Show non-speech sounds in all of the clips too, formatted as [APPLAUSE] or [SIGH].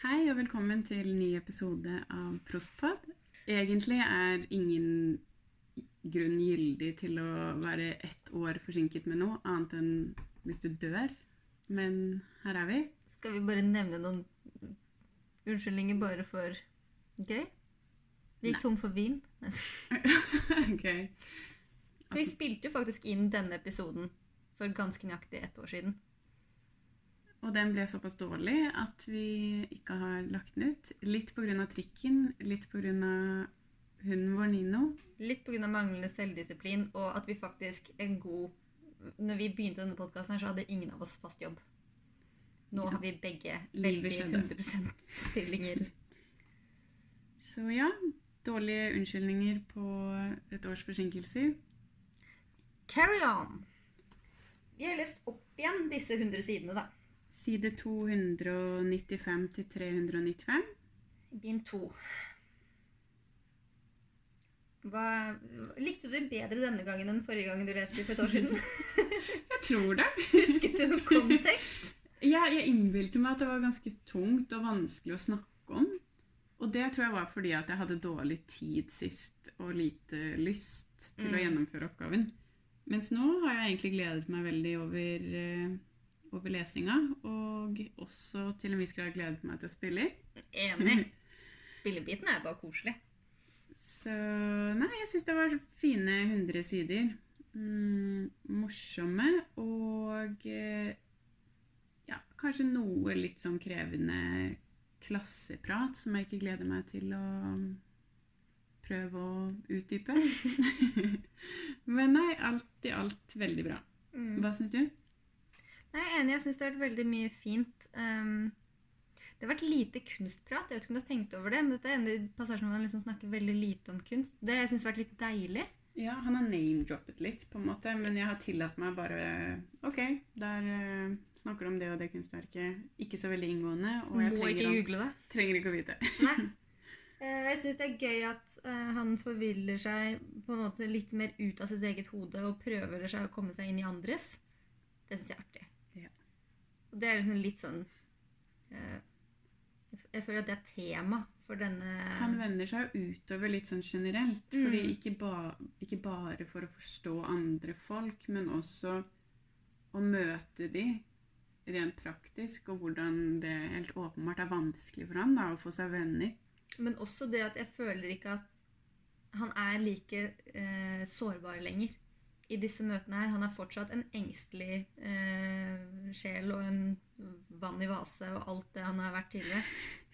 Hei og velkommen til ny episode av Prostpod. Egentlig er ingen grunn gyldig til å være ett år forsinket med noe, annet enn hvis du dør. Men her er vi. Skal vi bare nevne noen unnskyldninger bare for gøy? Vi gikk tom for vin. [LAUGHS] ok. Vi spilte jo faktisk inn denne episoden for ganske nøyaktig ett år siden. Og den ble såpass dårlig at vi ikke har lagt den ut. Litt pga. trikken, litt pga. hunden vår Nino. Litt pga. manglende selvdisiplin, og at vi faktisk en god Når vi begynte denne podkasten, så hadde ingen av oss fast jobb. Nå Ja. har vi begge veldig skjedde. 100 stillinger. [LAUGHS] Så ja, dårlige unnskyldninger på et års forsinkelser. Carry on! Vi har lest opp igjen disse 100 sidene, da. Side 295 til 395. Bind to. Hva, likte du det bedre denne gangen enn forrige gang du leste for et år siden? [LAUGHS] Jeg tror det. [LAUGHS] Husket du noen kontekst? Ja, jeg innbilte meg at det var ganske tungt og vanskelig å snakke om. Og det tror jeg var fordi at jeg hadde dårlig tid sist og lite lyst til å Mm. gjennomføre oppgaven. Mens nå har jeg egentlig gledet meg veldig over, eh, over lesinga, og også til en viss grad gledet meg til å spille. Enig. [LAUGHS] Spillebiten er bare koselig. Så nei, jeg syns det var fine 100 sider. Mm, morsomme og eh, ja, kanskje noe litt sånn krevende klasseprat som jeg ikke gleder meg til å prøve å utdype. [LAUGHS] [LAUGHS] Men nei, alt i alt veldig bra. Hva syns du? Nei, jeg er enig. Jeg syns det har vært veldig mye fint. Um, det har vært lite kunstprat. Jeg vet ikke om du har tenkt over det, men dette er en av hvor han liksom snakker veldig lite om kunst. Det jeg synes har vært litt deilig. Ja, han har name-droppet litt, på en måte, men jeg har tillatt meg bare Ok, der uh, snakker du om det og det kunstverket. Ikke så veldig inngående, og jeg Må trenger, ikke google det. trenger ikke å vite. Nei. [LAUGHS] Eh, Jeg syns det er gøy at eh, han forviller seg på en måte litt mer ut av sitt eget hode og prøver seg å komme seg inn i andres. Det syns jeg er artig. Og det er liksom litt sånn eh, Jeg føler at det er tema for denne Han vender seg jo utover litt sånn generelt. Mm. fordi ikke, ba, ikke bare for å forstå andre folk, men også å møte de rent praktisk, og hvordan det helt åpenbart er vanskelig for han da, å få seg venner. Men også det at jeg føler ikke at han er like eh, sårbar lenger i disse møtene her. Han er fortsatt en engstelig eh, sjel og en vann i vase og alt det han har vært tidligere.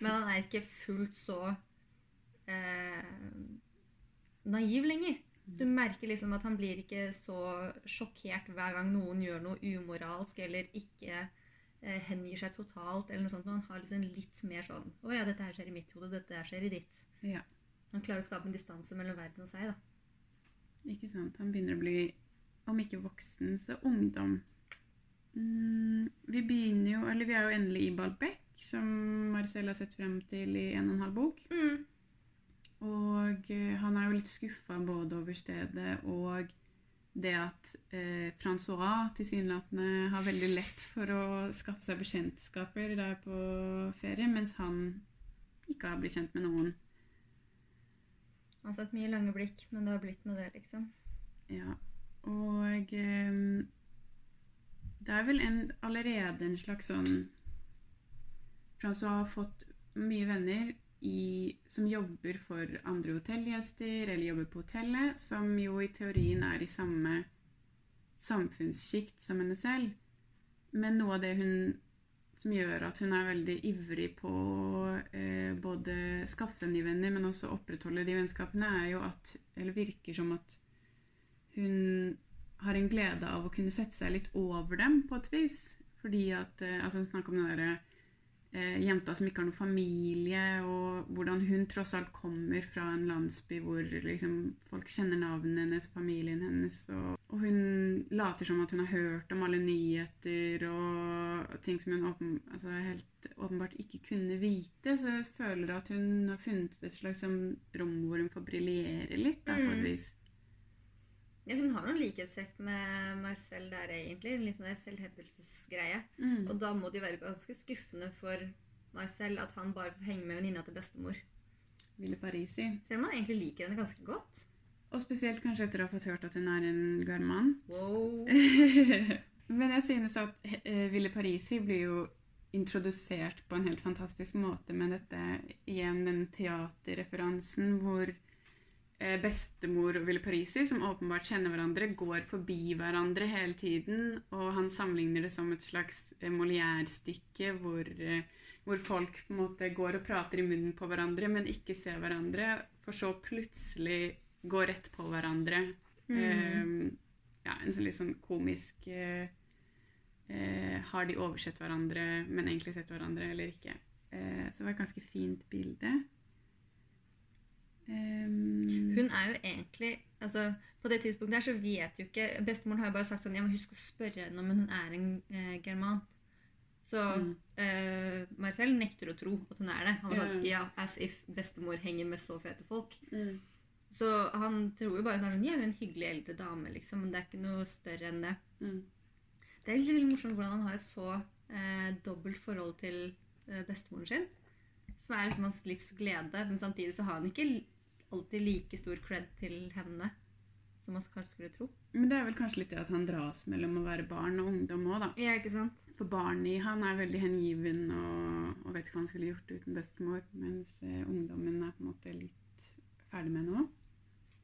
Men han er ikke fullt så eh, naiv lenger. Du merker liksom at han blir ikke så sjokkert hver gang noen gjør noe umoralsk eller ikke eh, hengir seg totalt. eller noe sånt. Men han har liksom litt mer sånn Å ja, dette her skjer i mitt hode, dette her skjer i ditt. Ja, Han klarer å skape en distanse mellom verden og seg. da. ikke sant? Han begynner å bli, om ikke voksen, så ungdom. Mm, vi begynner jo, eller vi er jo endelig i Balbec, som Marcel har sett frem til i en og en halv bok. Og eh, han er jo litt skuffa både over stedet og det at eh, Francois tilsynelatende har veldig lett for å skaffe seg bekjentskaper der på ferie, mens han ikke har blitt kjent med noen. Han har sett mye lange blikk, men det har blitt med det, liksom. Ja, og eh, det er vel en, allerede en slags sånn Francois har fått mye venner i, som jobber for andre hotellgjester eller jobber på hotellet, som jo i teorien er i samme samfunnssjikt som henne selv. Men noe av det hun som gjør at hun er veldig ivrig på eh, både skaffe seg nye venner, men også opprettholde de vennskapene, er jo at Eller virker som at hun har en glede av å kunne sette seg litt over dem på et vis. Fordi at eh, Altså, snakk om den derre eh, jenta som ikke har noen familie, og hvordan hun tross alt kommer fra en landsby hvor liksom, folk kjenner navnet hennes, familien hennes, og, og hun later som at hun har hørt om alle nyheter og ting som hun åpen, altså, helt åpenbart ikke kunne vite. Så jeg føler at hun har funnet et slags sånn, rom hvor hun får briljere litt, da, på et Mm. vis. Ja, hun har noen likhetstrekk med Marcel der, egentlig. En litt sånn selvhevdelsesgreie. Mm. Og da må det jo være ganske skuffende for Marcel at han bare får henge med venninna til bestemor. Ville Parisi. Selv om han egentlig liker henne ganske godt. Og spesielt kanskje etter å ha fått hørt at hun er en garmant. Wow. [LAUGHS] Men jeg synes at eh, Ville Parisi blir jo introdusert på en helt fantastisk måte med dette igjen den teaterreferansen hvor bestemor og Ville Parisi, som åpenbart kjenner hverandre, går forbi hverandre hele tiden. Og han sammenligner det som et slags eh, Molière-stykke hvor, eh, hvor folk på en måte går og prater i munnen på hverandre, men ikke ser hverandre, for så plutselig gå rett på hverandre. Mm. Um, ja, en sånn litt sånn komisk uh, uh, Har de oversett hverandre, men egentlig sett hverandre, eller ikke? Uh, så det var et ganske fint bilde. Ehm, Hun er jo egentlig altså På det tidspunktet her så vet jo ikke Bestemoren har jo bare sagt sånn Jeg må huske å spørre henne om hun er en eh, germant. Så Mm. eh, Marcel nekter å tro at hun er det. Han var sånn Ja. Ja, as if bestemor henger med så fete folk. mm, Så han tror jo bare hun er sånn Ja, en hyggelig eldre dame, liksom. Men det er ikke noe større enn det. mm. Det er veldig, litt morsomt hvordan han har et så eh, dobbelt forhold til eh, bestemoren sin. Som er liksom hans livs glede. Men samtidig så har han ikke alltid like stor cred til henne som man kanskje skulle tro. Men det er vel kanskje litt det at han dras mellom å være barn og ungdom òg, da. Ja, ikke sant? For barnet i han er veldig hengiven og, og vet ikke hva han skulle gjort uten bestemor, mens eh, ungdommen er på en måte litt ferdig med noe.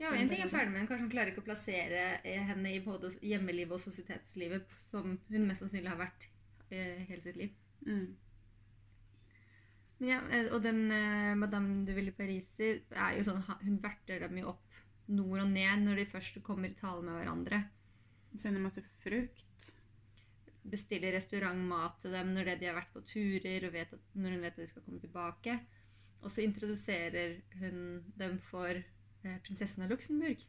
Ja, og En ting er ferdig med henne. Kanskje hun klarer ikke å plassere eh, henne i både hjemmelivet og sosietetslivet som hun mest sannsynlig har vært eh, hele sitt liv. Mm. Ja, eh, Og den eh, Madame de Ville Parisi er jo sånn, hun verter dem jo opp nord og ned når de først kommer i tale med hverandre. Sender masse frukt. bestiller restaurantmat til dem når de har vært på turer, og vet at, når hun vet at de skal komme tilbake. Og så introduserer hun dem for eh, prinsessen av Luxembourg.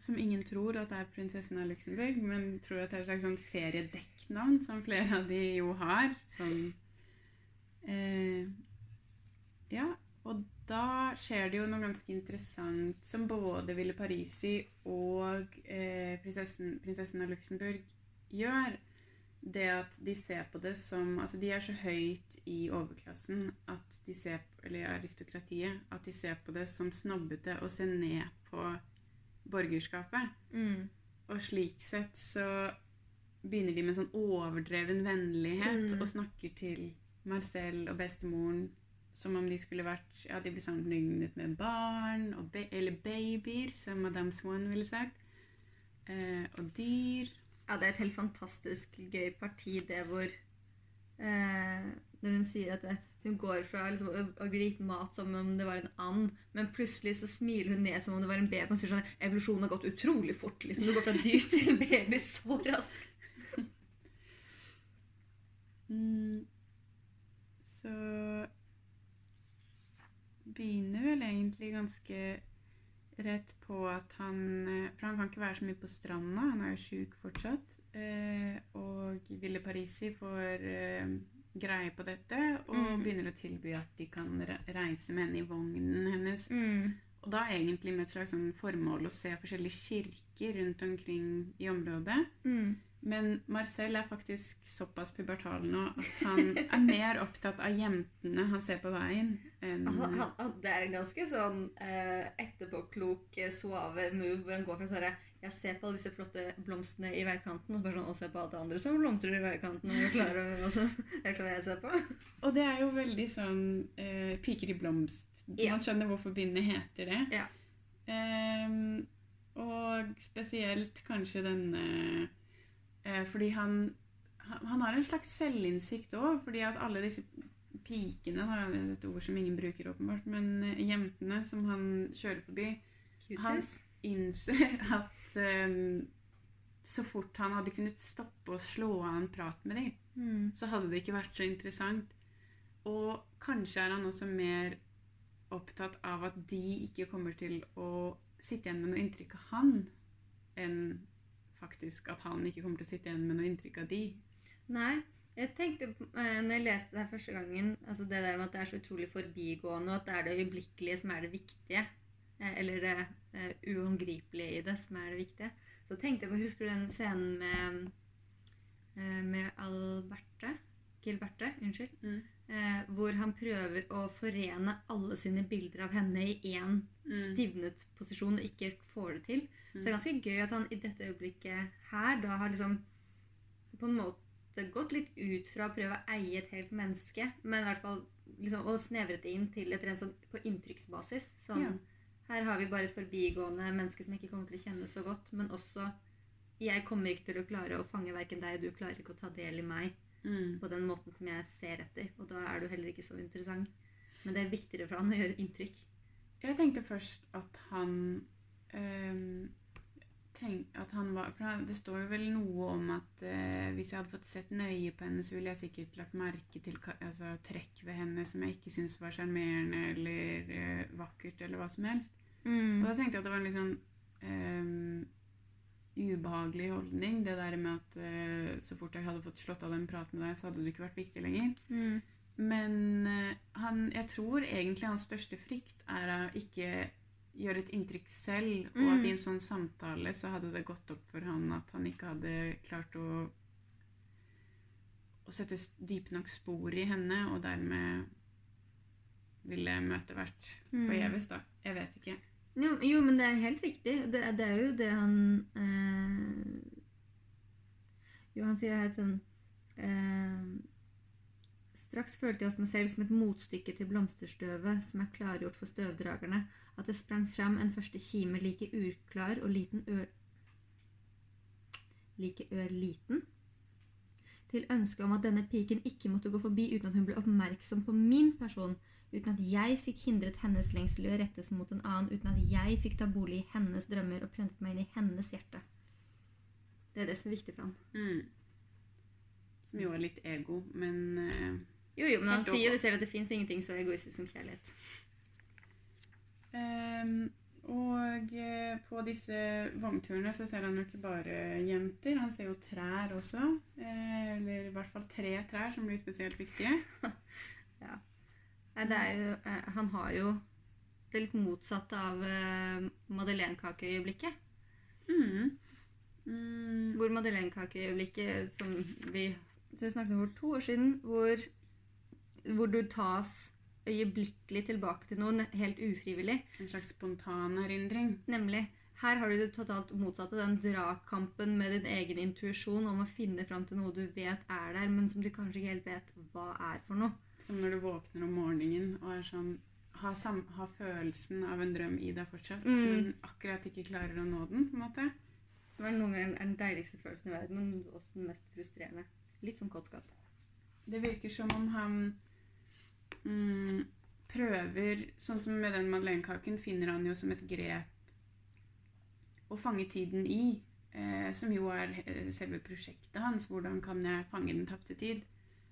Som ingen tror at det er prinsessen av Luxembourg, men tror at det er et slags sånn feriedekknavn, som flere av de jo har. Sånn eh, Ja, og da skjer det jo noe ganske interessant som både Ville Parisi og eh, prinsessen, prinsessen av Luxembourg gjør. Det at de ser på det som Altså, de er så høyt i overklassen at de ser Eller aristokratiet. At de ser på det som snobbete å se ned på borgerskapet. Mm. Og slik sett så begynner de med sånn overdreven vennlighet Mm. og snakker til Marcel og bestemoren som om de skulle vært Ja, de blir sammenlignet med barn og ba eller babyer, som Madame Swan ville sagt. Eh, og dyr. Ja, det er et helt fantastisk gøy parti, det hvor eh, Når hun sier at det, hun går fra liksom, å, å bli gitt mat som om det var en and, men plutselig så smiler hun ned som om det var en baby. Man sier sånn Evolusjonen har gått utrolig fort. liksom. Du går fra dyr [LAUGHS] til baby så raskt. Mm. Så begynner vel egentlig ganske rett på at han eh, For han kan ikke være så mye på stranda, han er jo sjuk fortsatt. Eh, og Ville Parisi får eh, greie på dette og Mm. begynner å tilby at de kan reise med henne i vognen hennes. Mm. Og da egentlig med et slags sånn formål å se forskjellige kirker rundt omkring i området. Mm. Men Marcel er faktisk såpass pubertal nå at han er mer opptatt av jentene han ser på veien, enn Han, han, han, det er en ganske sånn uh, etterpåklok, eh, suave move hvor han går fra sånn Jeg ser på alle disse flotte blomstene i veikanten, og bare sånn, og ser på alt det andre som blomstrer i veikanten. Og jeg klarer å også, jeg klarer hva jeg ser på. Og det er jo veldig sånn uh, piker i blomst. Ja. Man skjønner hvorfor bindet heter det. Ja. Um, og spesielt kanskje denne Fordi han, han har en slags selvinnsikt òg, fordi at alle disse pikene Det er et ord som ingen bruker, åpenbart, men eh, jentene som han kjører forbi, han innser [LAUGHS] at um, så fort han hadde kunnet stoppe og slå av en prat med dem, Mm. så hadde det ikke vært så interessant. Og kanskje er han også mer opptatt av at de ikke kommer til å sitte igjen med noe inntrykk av han, enn faktisk at han ikke kommer til å sitte igjen med noe inntrykk av de. Nei. Jeg tenkte, eh, når jeg leste det her første gangen, altså det der med at det er så utrolig forbigående, og at det er det øyeblikkelige som er det viktige, eh, eller det uangripelige i det som er det viktige, så tenkte jeg på Husker du den scenen med, eh, med Alberte? Gilberte, unnskyld. Mm. Eh, hvor han prøver å forene alle sine bilder av henne i én Mm. stivnet posisjon og ikke får det til. Så det er ganske gøy at han i dette øyeblikket her da har liksom på en måte gått litt ut fra å prøve å eie et helt menneske, men i hvert fall liksom, og snevret det inn til et rent sånn på inntrykksbasis. Sånn, Ja. Her har vi bare et forbigående menneske som ikke kommer til å kjenne så godt, men også jeg kommer ikke til å klare å fange verken deg, og du klarer ikke å ta del i meg Mm. på den måten som jeg ser etter. Og da er du heller ikke så interessant. Men det er viktigere for han å gjøre inntrykk. Jeg tenkte først at han ehm, tenk, at han var, for Det står jo vel noe om at eh, hvis jeg hadde fått sett nøye på henne, så ville jeg sikkert lagt merke til altså, trekk ved henne som jeg ikke syntes var sjarmerende eller eh, vakkert, eller hva som helst. Og da tenkte jeg at det var en litt sånn eh, ubehagelig holdning. Det der med at eh, så fort jeg hadde fått slått av den praten med deg, så hadde du ikke vært viktig lenger. Mm. Men eh, han, jeg tror egentlig hans største frykt er å ikke gjøre et inntrykk selv, og Mm. at i en sånn samtale så hadde det gått opp for han at han ikke hadde klart å å sette dype nok spor i henne, og dermed ville møtet vært Mm. forgjeves, da. Jeg vet ikke. Jo, jo, men det er helt riktig. Det, det er jo det han eh, Jo, han sier helt sånn eh, Straks følte jeg oss meg selv som et motstykke til blomsterstøvet som er klargjort for støvdragerne, at det sprang fram en første kime like uklar og liten ør... Like ørliten. Til ønsket om at denne piken ikke måtte gå forbi uten at hun ble oppmerksom på min person, uten at jeg fikk hindret hennes lengsel i å rettes mot en annen, uten at jeg fikk ta bolig i hennes drømmer og prentet meg inn i hennes hjerte. Det er det som er viktig for han. Mm. Som jo er litt ego, men eh, Jo, jo, men han sier jo det selv at det fins ingenting så egoistisk som kjærlighet. Um, og eh, på disse vognturene så ser han jo ikke bare jenter, han ser jo trær også. Eh, eller i hvert fall tre trær som blir spesielt viktige. [LAUGHS] Nei, det er jo eh, Han har jo det litt motsatte av madeleinekakeøyeblikket. Mm. Mm. Hvor madeleinekakeøyeblikket som vi snakket om for to år siden, hvor, hvor du tas øyeblikkelig tilbake til noe helt ufrivillig. En slags spontan erindring. Nemlig, her har du det totalt motsatte. Den dragkampen med din egen intuisjon om å finne fram til noe du vet er der, men som du kanskje ikke helt vet hva er for noe. Som når du våkner om morgenen og er sånn har, har følelsen av en drøm i deg fortsatt, Mm. men akkurat ikke klarer å nå den. på en måte. Som er noen ganger er den deiligste følelsen i verden, men også den mest frustrerende. Litt som kåtskap. Det virker som om han mm, prøver Sånn som med den madeleinekaken finner han jo som et grep å fange tiden i. Eh, som jo er eh, selve prosjektet hans. Hvordan kan jeg fange den tapte tid?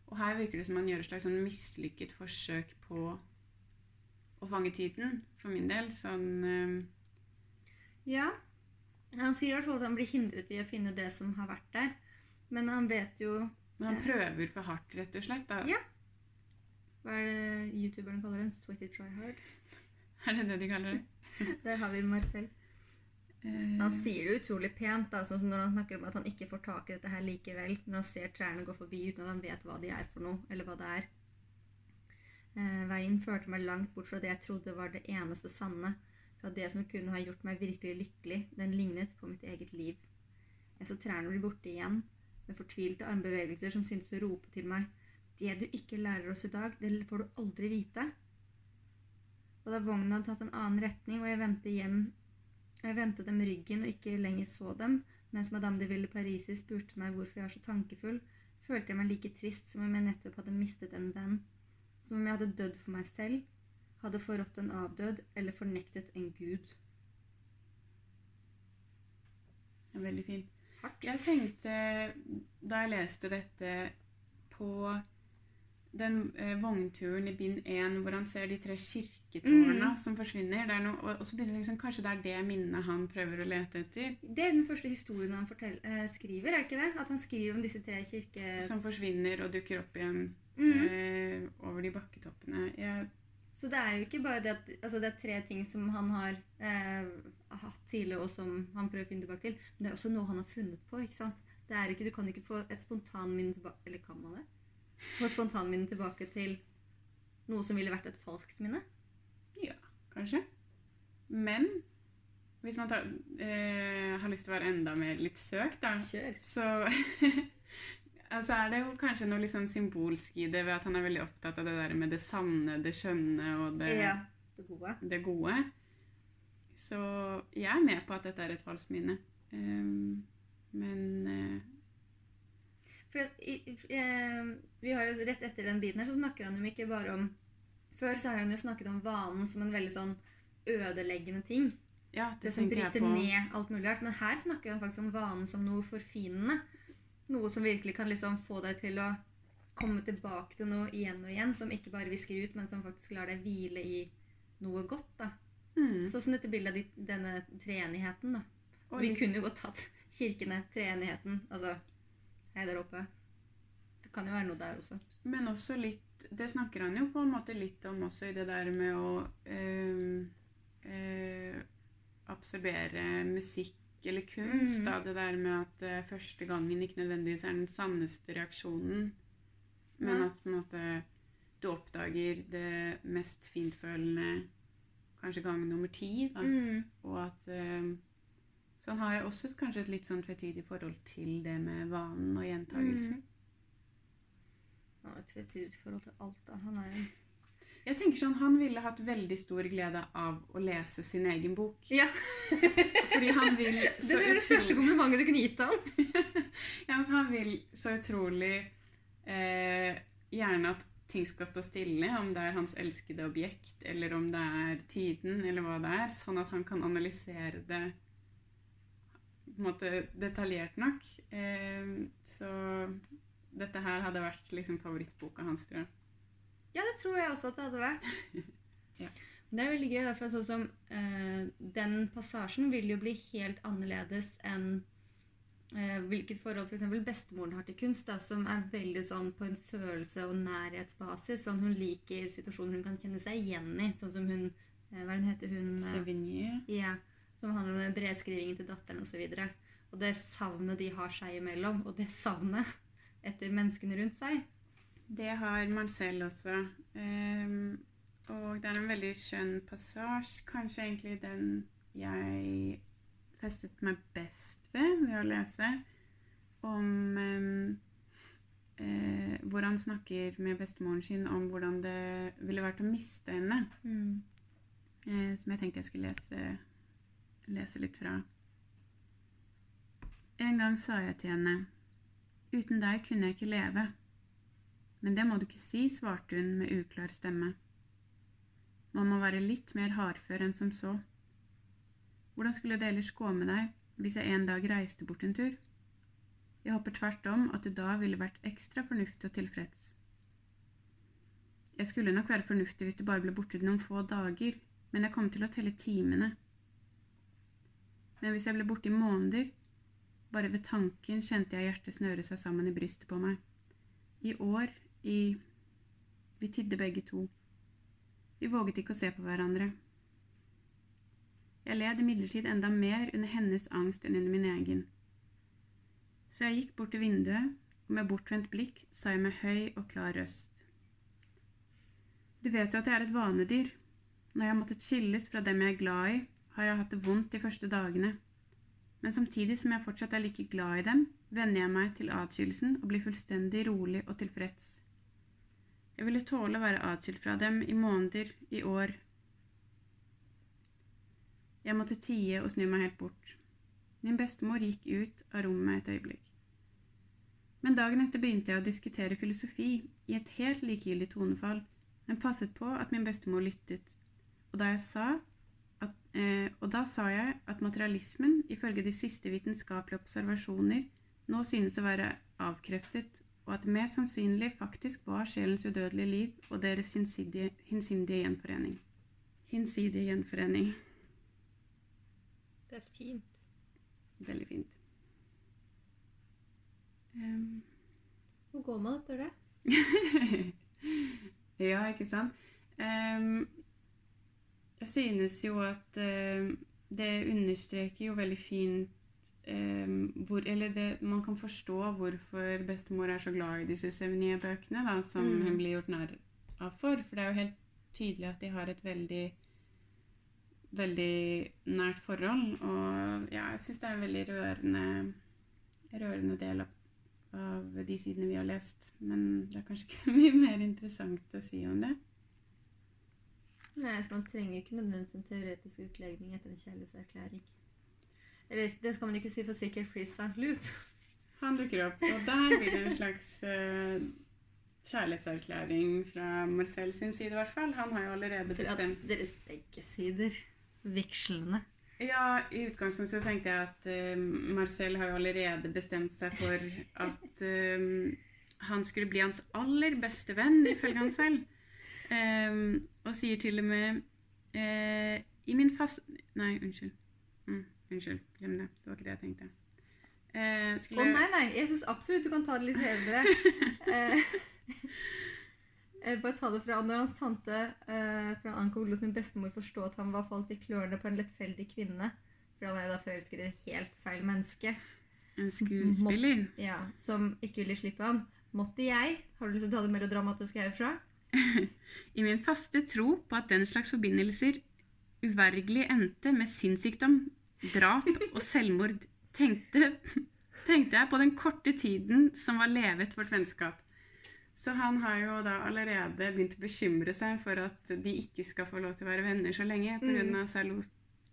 Og her virker det som han gjør et slags sånn mislykket forsøk på å fange tiden, for min del. Sånn eh, Ja. Han sier i hvert fall at han blir hindret i å finne det som har vært der. Men han vet jo Men han prøver for hardt, rett og slett. Da. Ja. Hva er det youtuberen kaller den? Sweaty try hard? [LAUGHS] Er det det de kaller det? [LAUGHS] Der har vi Marcel. Eh, Han sier det utrolig pent, da, sånn som når han snakker om at han ikke får tak i dette her likevel, når han ser trærne gå forbi uten at han vet hva de er for noe, eller hva det er. Eh, veien førte meg langt bort fra det jeg trodde var det eneste sanne, fra det som kunne ha gjort meg virkelig lykkelig. Den lignet på mitt eget liv. Jeg så trærne bli borte igjen, med fortvilte armbevegelser som syntes å rope til meg. Det du ikke lærer oss i dag, det får du aldri vite. Og da vognen hadde tatt en annen retning, og jeg vendte hjem og jeg vendte dem ryggen og ikke lenger så dem, mens Madame de Ville Parisi spurte meg hvorfor jeg var så tankefull, følte jeg meg like trist som om jeg nettopp hadde mistet en venn. Som om jeg hadde dødd for meg selv, hadde forrådt en avdød eller fornektet en gud. Ja, veldig fint. Hardt. Jeg tenkte, da jeg leste dette, på den eh, vognturen i bind 1 hvor han ser de tre kirketårna Mm. som forsvinner. Er noe, og, og så begynner jeg liksom, Kanskje det er det minnet han prøver å lete etter, Det er den første historien han fortell, eh, skriver, er ikke det? At han skriver om disse tre kirke... som forsvinner og dukker opp igjen mm. eh, over de bakketoppene. Jeg, Så det er jo ikke bare det at altså det er tre ting som han har eh, hatt tidligere, og som han prøver å finne tilbake til. Men det er også noe han har funnet på. ikke sant? Det er ikke, Du kan ikke få et spontanminne tilbake Eller kan man det? Får spontanminnet tilbake til noe som ville vært et falskt minne. Ja, Kanskje. Men hvis man tar, eh, har lyst til å være enda mer litt søkt, da, Kjør. så [LAUGHS] altså er det jo kanskje noe litt sånn symbolsk i det ved at han er veldig opptatt av det der med det sanne, det skjønne og det, Ja, det gode. det gode. Så jeg er med på at dette er et falskt minne. Um, men eh, For i, eh, vi har jo Rett etter den biten her så snakker han jo ikke bare om Før så har han jo snakket om vanen som en veldig sånn ødeleggende ting. ja, det, Det som bryter ned alt mulig rart. Men her snakker han faktisk om vanen som noe forfinende. Noe som virkelig kan liksom få deg til å komme tilbake til noe igjen og igjen. Som ikke bare visker ut, men som faktisk lar deg hvile i noe godt. da. Mm. Sånn som dette bildet av de, denne treenigheten. da. Og Vi kunne jo godt tatt kirkene, treenigheten. Altså hei der oppe. Det kan jo være noe der også. Men også litt Det snakker han jo på en måte litt om også i det der med å øh, øh, absorbere musikk eller kunst. Mm. da, Det der med at eh, første gangen ikke nødvendigvis er den sanneste reaksjonen, men Ja. at på en måte du oppdager det mest fintfølende kanskje gang nummer ti. Da. Mm. Og at eh, Så han har også kanskje et litt sånn tvetydig forhold til det med vanen og gjentagelsen. Mm. Han har et tvetydig forhold til alt. da. Han er jo Jeg tenker sånn, Han ville hatt veldig stor glede av å lese sin egen bok. Ja! Fordi han vil [LAUGHS] Det så er det største utrolig, komplimentet du kunne gitt han. [LAUGHS] ja, men han vil så utrolig eh, gjerne at ting skal stå stille, om det er hans elskede objekt, eller om det er tiden, eller hva det er, sånn at han kan analysere det måte detaljert nok. Eh, så dette her hadde vært liksom favorittboka hans, tror jeg. Ja, det tror jeg også at det hadde vært. [LAUGHS] Ja. Det er veldig gøy, Derfor, for sånn som eh, Den passasjen vil jo bli helt annerledes enn eh, hvilket forhold f.eks. bestemoren har til kunst, da, som er veldig sånn på en følelse- og nærhetsbasis. Sånn hun liker situasjoner hun kan kjenne seg igjen i. Sånn som hun eh, Hva er det hun heter hun? eh, Sevigny. Ja, som handler om den brevskrivingen til datteren osv. Og, og det savnet de har seg imellom, og det savnet etter menneskene rundt seg. Det har man selv også. Um, og det er en veldig skjønn passasje. Kanskje egentlig den jeg festet meg best ved ved å lese. Om um, eh, hvor han snakker med bestemoren sin om hvordan det ville vært å miste henne. Eh, som jeg tenkte jeg skulle lese, lese litt fra. En gang sa jeg til henne, uten deg kunne jeg ikke leve. Men det må du ikke si, svarte hun med uklar stemme. Man må være litt mer hardfør enn som så. Hvordan skulle det ellers gå med deg hvis jeg en dag reiste bort en tur? Jeg håper tvert om at du da ville vært ekstra fornuftig og tilfreds. Jeg skulle nok være fornuftig hvis du bare ble borte noen få dager, men jeg kom til å telle timene. Men hvis jeg ble borte i måneder, bare ved tanken kjente jeg hjertet snøre seg sammen i brystet på meg. I år, i Vi tidde begge to. Vi våget ikke å se på hverandre. Jeg led imidlertid enda mer under hennes angst enn under min egen. Så jeg gikk bort til vinduet, og med bortvendt blikk sa jeg med høy og klar røst. Du vet jo at jeg er et vanedyr. Når jeg har måttet skilles fra dem jeg er glad i, har jeg hatt det vondt de første dagene. Men samtidig som jeg fortsatt er like glad i dem, venner jeg meg til atskillelsen og blir fullstendig rolig og tilfreds. Jeg ville tåle å være atskilt fra dem i måneder, i år. Jeg måtte tie og snu meg helt bort. Min bestemor gikk ut av rommet et øyeblikk. Men dagen etter begynte jeg å diskutere filosofi i et helt likegyldig tonefall, men passet på at min bestemor lyttet. Og da, jeg sa at, eh, og da sa jeg at materialismen, ifølge de siste vitenskapelige observasjoner, nå synes å være avkreftet, og at det mest sannsynlig faktisk var sjelens udødelige liv og deres hinsidige, hinsidige gjenforening. Hinsidige gjenforening. Det er fint. Veldig fint. Um, Hvor går man etter det? [LAUGHS] ja, ikke sant? Em, jeg synes jo at eh, det understreker jo veldig fint eh, hvor, Eller det, man kan forstå hvorfor bestemor er så glad i disse Sevigné-bøkene, da, som Mm. hun blir gjort narr av for. For det er jo helt tydelig at de har et veldig veldig nært forhold. Og ja, jeg syns det er en veldig rørende, rørende del av, av de sidene vi har lest. Men det er kanskje ikke så mye [LAUGHS] mer interessant å si om det. Nei, så Man trenger ikke nødvendigvis en teoretisk utlegning etter en kjærlighetserklæring. Eller det skal man ikke si for sikkert Freeze St. Loop. Han dukker opp, og der blir det en slags uh, kjærlighetserklæring fra Marcel sin side, i hvert fall. Han har jo allerede bestemt deres begge sider vekslende. Ja, i utgangspunktet så tenkte jeg at uh, Marcel har jo allerede bestemt seg for at uh, han skulle bli hans aller beste venn, ifølge han selv. Eh, og sier til og med uh, I min fast... Nei, unnskyld. Mm, unnskyld. Glem det. Det var ikke det jeg tenkte. Å Å skulle... nei, nei, jeg syns absolutt du kan ta det litt senere. [LAUGHS] Eh, eh, Bare ta det fra når hans tante eh, fra Anko lot min bestemor forstå at han var falt i klørne på en lettfeldig kvinne. For han er jo da forelsket i et helt feil menneske. En skuespiller. Ja, Som ikke ville slippe han. Måtte jeg Har du lyst til å ta det melodramatiske herfra? I min faste tro på at den slags forbindelser uvergelig endte med sinnssykdom, drap og selvmord, tenkte, tenkte jeg på den korte tiden som var levet vårt vennskap. Så han har jo da allerede begynt å bekymre seg for at de ikke skal få lov til å være venner så lenge pga. Mm.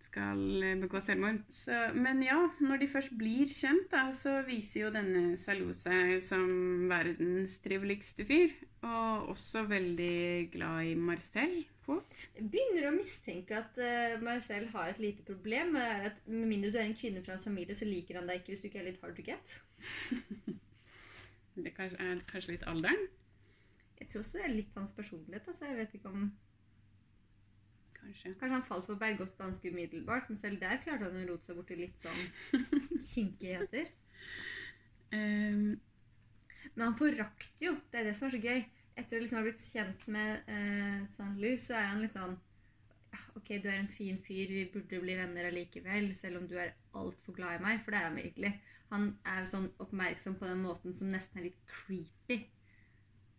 Skal eh, begå selvmord. Så, men ja, når de først blir kjent, da, så viser jo denne Salot seg som verdens triveligste fyr. Og også veldig glad i Marcel. Fort. Begynner å mistenke at uh, Marcel har et lite problem. Er at med mindre du er en kvinne fra hans familie, så liker han deg ikke hvis du ikke er litt hard to get. [LAUGHS] Det er kanskje litt alderen? Jeg tror også det er litt hans personlighet. Altså. Jeg vet ikke om Kanskje. Kanskje han falt for Bergot ganske umiddelbart, men selv der klarte han å rote seg borti litt sånn [LAUGHS] kinkigheter. Um. Men han forakter jo. Det er det som er så gøy. Etter å liksom ha blitt kjent med eh, St. Louis, så er han litt sånn Ok, du er en fin fyr, vi burde bli venner allikevel, selv om du er altfor glad i meg. For det er han virkelig. Han er sånn oppmerksom på den måten som nesten er litt creepy.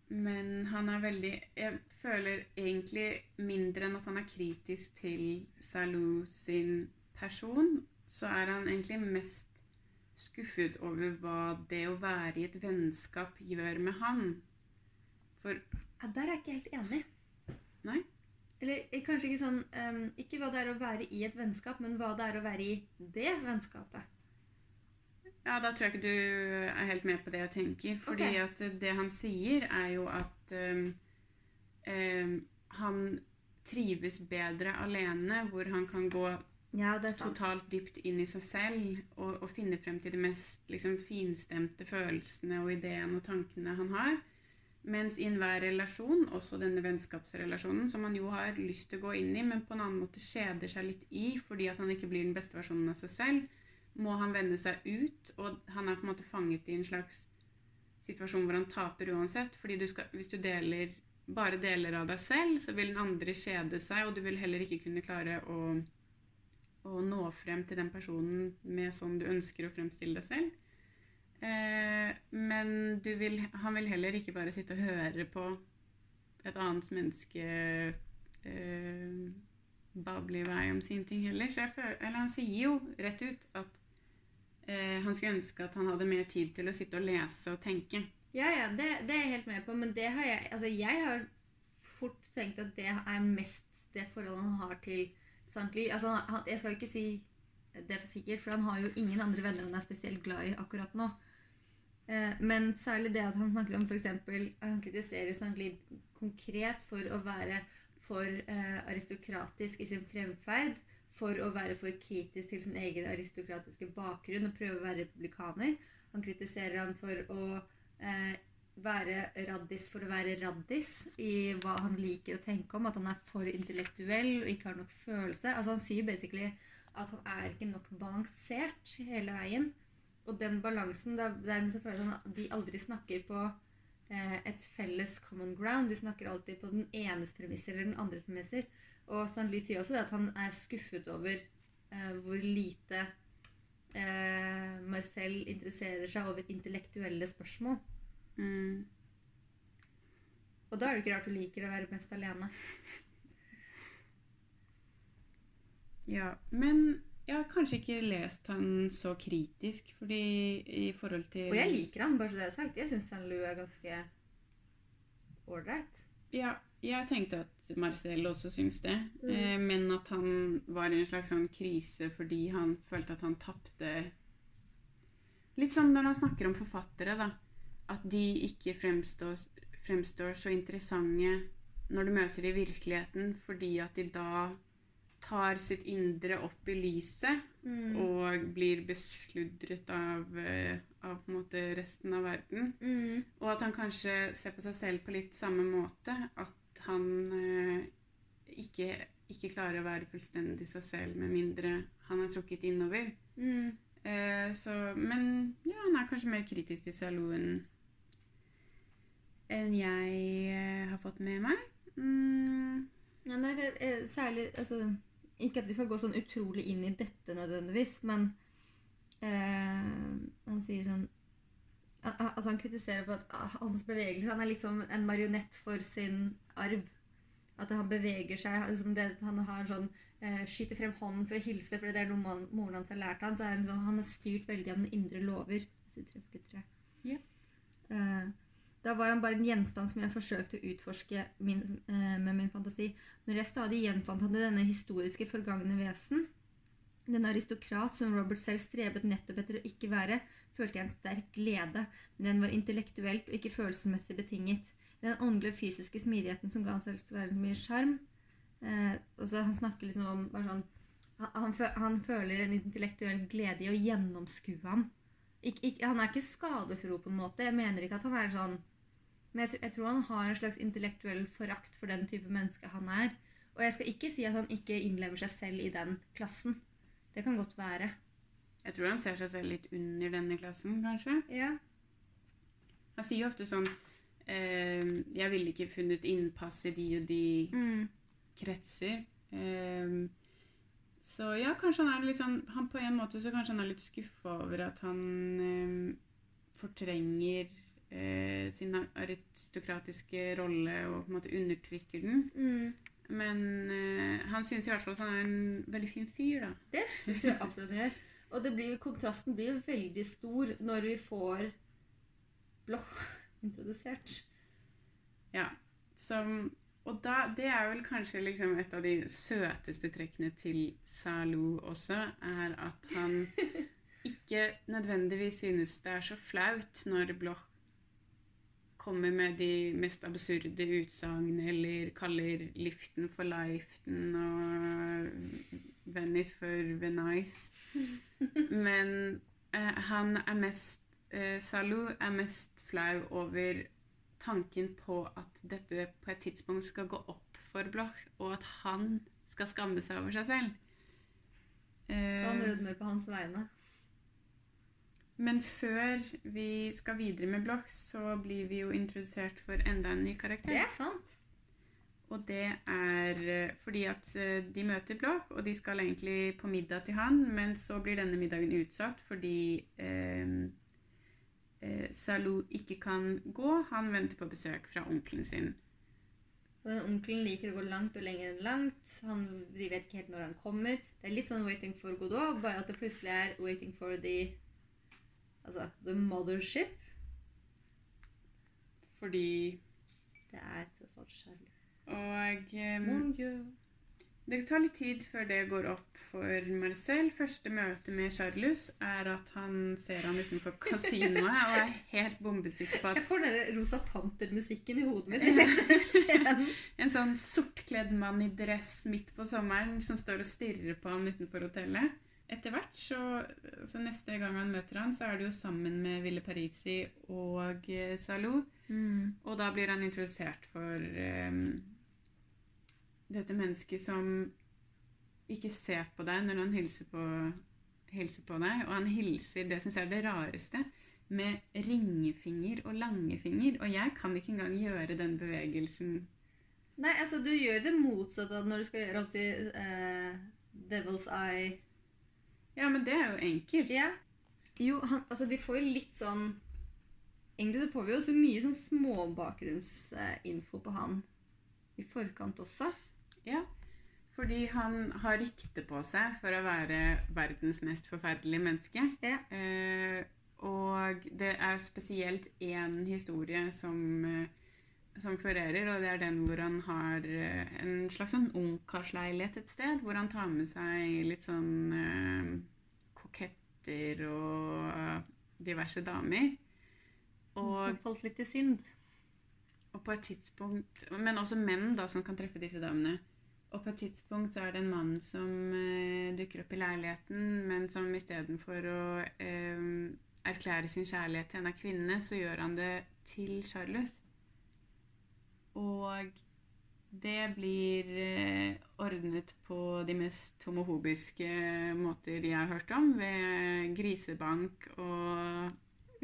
Men han er veldig Jeg føler egentlig mindre enn at han er kritisk til Salou sin person, så er han egentlig mest skuffet over hva det å være i et vennskap gjør med han. For Ja, Der er jeg ikke helt enig. Nei? Eller eh, kanskje ikke sånn um, Ikke hva det er å være i et vennskap, men hva det er å være i det vennskapet. Ja, da tror jeg ikke du er helt med på det jeg tenker. Fordi okay. at det han sier, er jo at um, um, han trives bedre alene, hvor han kan gå Ja, totalt dypt inn i seg selv og, og finne frem til de mest liksom, finstemte følelsene og ideene og tankene han har. Mens i enhver relasjon, også denne vennskapsrelasjonen, som han jo har lyst til å gå inn i, men på en annen måte kjeder seg litt i fordi at han ikke blir den beste versjonen av seg selv, må han vende seg ut, og han er på en måte fanget i en slags situasjon hvor han taper uansett. fordi hvis du deler bare deler av deg selv, så vil den andre kjede seg, og du vil heller ikke kunne klare å, å nå frem til den personen med sånn du ønsker å fremstille deg selv. Eh, men vil, han vil heller ikke bare sitte og høre på et annet menneske eh, bable i vei om sine ting heller. Så jeg føler, eller han sier jo rett ut at eh, han skulle ønske at han hadde mer tid til å sitte og lese og tenke. Ja, ja, det, det er jeg helt med på, men det har jeg Altså, jeg har fort tenkt at det er mest det forholdet han har til. Lee. Altså, han, jeg skal ikke si det for sikkert, for han har jo ingen andre venner han er spesielt glad i akkurat nå. Eh, men særlig det at han snakker om f.eks. Han kritiserer St. Lee konkret for å være for eh, aristokratisk i sin fremferd, for å være for kritisk til sin egen aristokratiske bakgrunn og prøve å være republikaner. Han kritiserer han for å eh, være raddis for å være raddis i hva han liker å tenke om. At han er for intellektuell og ikke har nok følelse. Altså Han sier basically at han er ikke nok balansert hele veien. Og den balansen da, Dermed så føler jeg sånn at de aldri snakker på eh, et felles common ground. De snakker alltid på den enes premisser eller den andres premisser. Og Stanley sier også det at han er skuffet over eh, hvor lite eh, Marcel interesserer seg over intellektuelle spørsmål. Mm. Og da er det ikke rart du liker å være mest alene. [LAUGHS] Ja, men jeg har kanskje ikke lest han så kritisk, fordi i forhold til Og jeg liker han, bare så det er sagt. Jeg syns Lou er ganske ålreit. Ja, jeg tenkte at Marcel også syns det, Mm. eh, men at han var i en slags sånn krise fordi han følte at han tapte Litt som når han snakker om forfattere, da. At de ikke fremstår, fremstår så interessante når du møter dem i virkeligheten, fordi at de da tar sitt indre opp i lyset Mm. og blir besludret av, eh, av på en måte resten av verden. Mm. Og at han kanskje ser på seg selv på litt samme måte. At han eh, ikke, ikke klarer å være fullstendig seg selv med mindre han er trukket innover. Mm. Eh, så, men ja, han er kanskje mer kritisk til saloen enn enn jeg eh, har fått med meg. Mm, Ja, nei, eh, særlig altså, Ikke at vi skal gå sånn utrolig inn i dette nødvendigvis, men eh, han sier sånn al- al- Altså Han kritiserer for at ah, hans bevegelser Han er liksom en marionett for sin arv. At han beveger seg liksom det, Han har sånn eh, Skyter frem hånden for å hilse fordi det er noe man, moren hans har lært han, så er han, han er styrt veldig av den indre lover. Side 343. Yeah. Eh, da var han bare en gjenstand som jeg forsøkte å utforske min, eh, med min fantasi. Når jeg stadig gjenfant han i denne historiske forgangne vesen, den aristokrat som Robert selv strebet nettopp etter å ikke være, følte jeg en sterk glede, men den var intellektuelt og ikke følelsesmessig betinget. Den åndelige og fysiske smidigheten som ga han selv så mye sjarm. Eh, altså, han snakker liksom om bare sånn, han, han, føler en intellektuell glede i å gjennomskue ham. Ik, ik, han er ikke skadefro på en måte. Jeg mener ikke at han er sånn Men jeg, jeg tror han har en slags intellektuell forakt for den type menneske han er. Og jeg skal ikke si at han ikke innlever seg selv i den klassen. Det kan godt være. jeg tror han ser seg selv litt under denne klassen, kanskje. Ja. Han sier jo ofte sånn eh, 'Jeg ville ikke funnet innpass i de og de Mm. kretser. Eh, så ja, kanskje han er litt sånn han På en måte så kanskje han er litt skuffa over at han eh, fortrenger eh, sin aristokratiske rolle og på en måte undertrykker den. Mm. Men eh, han syns i hvert fall at han er en veldig fin fyr, da. Det tror jeg absolutt han gjør. Og det blir, kontrasten blir veldig stor når vi får blå [LAUGHS] introdusert. Ja. Som, og da, det er vel kanskje liksom et av de søteste trekkene til Zalo også, er at han [LAUGHS] ikke nødvendigvis synes det er så flaut når Bloch kommer med de mest absurde utsagn, eller kaller Liften for liften og Venice for Venice. [LAUGHS] Men eh, han er mest eh, Salou er mest flau over tanken på at dette på et tidspunkt skal gå opp for Bloch, og at han skal skamme seg over seg selv. Eh, Så han rødmer på hans vegne. Men før vi skal videre med blokk, så blir vi jo introdusert for enda en ny karakter. Det er sant. Og det er eh, fordi at eh, de møter blokk, og de skal egentlig på middag til han, men så blir denne middagen utsatt fordi eh, eh, Salou ikke kan gå. Han venter på besøk fra onkelen sin. Og den onkelen liker å gå langt og lenger enn langt. Han, de vet ikke helt når han kommer. Det er litt sånn 'Waiting for Godot', bare at det plutselig er 'Waiting for the Altså the mothership'. Fordi Det er tross alt Charlie. Og um, det tar litt tid før det går opp for Marcel. Første møte med Charlus er at han ser han utenfor kasinoet og er helt bombesikker på at Jeg får den Rosa Panter-musikken i hodet mitt. [LAUGHS] En sånn sortkledd mann i dress midt på sommeren som står og stirrer på han utenfor hotellet. Etter hvert, så, så neste gang han møter han, så er det jo sammen med Ville Parisi og eh, Salou. Mm. Og da blir han introdusert for um, dette mennesket som ikke ser på deg når han hilser på, hilser på deg. Og han hilser, det syns jeg er det rareste, med ringefinger og langefinger. Og jeg kan ikke engang gjøre den bevegelsen Nei, altså du gjør det motsatte av når du skal gjøre opp til uh, Devil's Eye Ja, men det er jo enkelt. Ja. Jo, han, altså de får jo litt sånn Egentlig så får vi jo så mye sånn småbakgrunnsinfo på han i forkant også. Ja, fordi han har rykte på seg for å være verdens mest forferdelige menneske. Ja. Eh, og det er spesielt én historie som, eh, som florerer, og det er den hvor han har eh, en slags sånn ungkarsleilighet et sted, hvor han tar med seg litt sånn eh, koketter og eh, diverse damer. Og Som falt litt i synd. Og på et tidspunkt Men også menn da, som kan treffe disse damene. Og på et tidspunkt så er det en mann som eh, dukker opp i leiligheten, men som istedenfor å eh, erklære sin kjærlighet til en av kvinnene, så gjør han det til Charles. Og det blir eh, ordnet på de mest homohobiske måter jeg har hørt om, ved grisebank og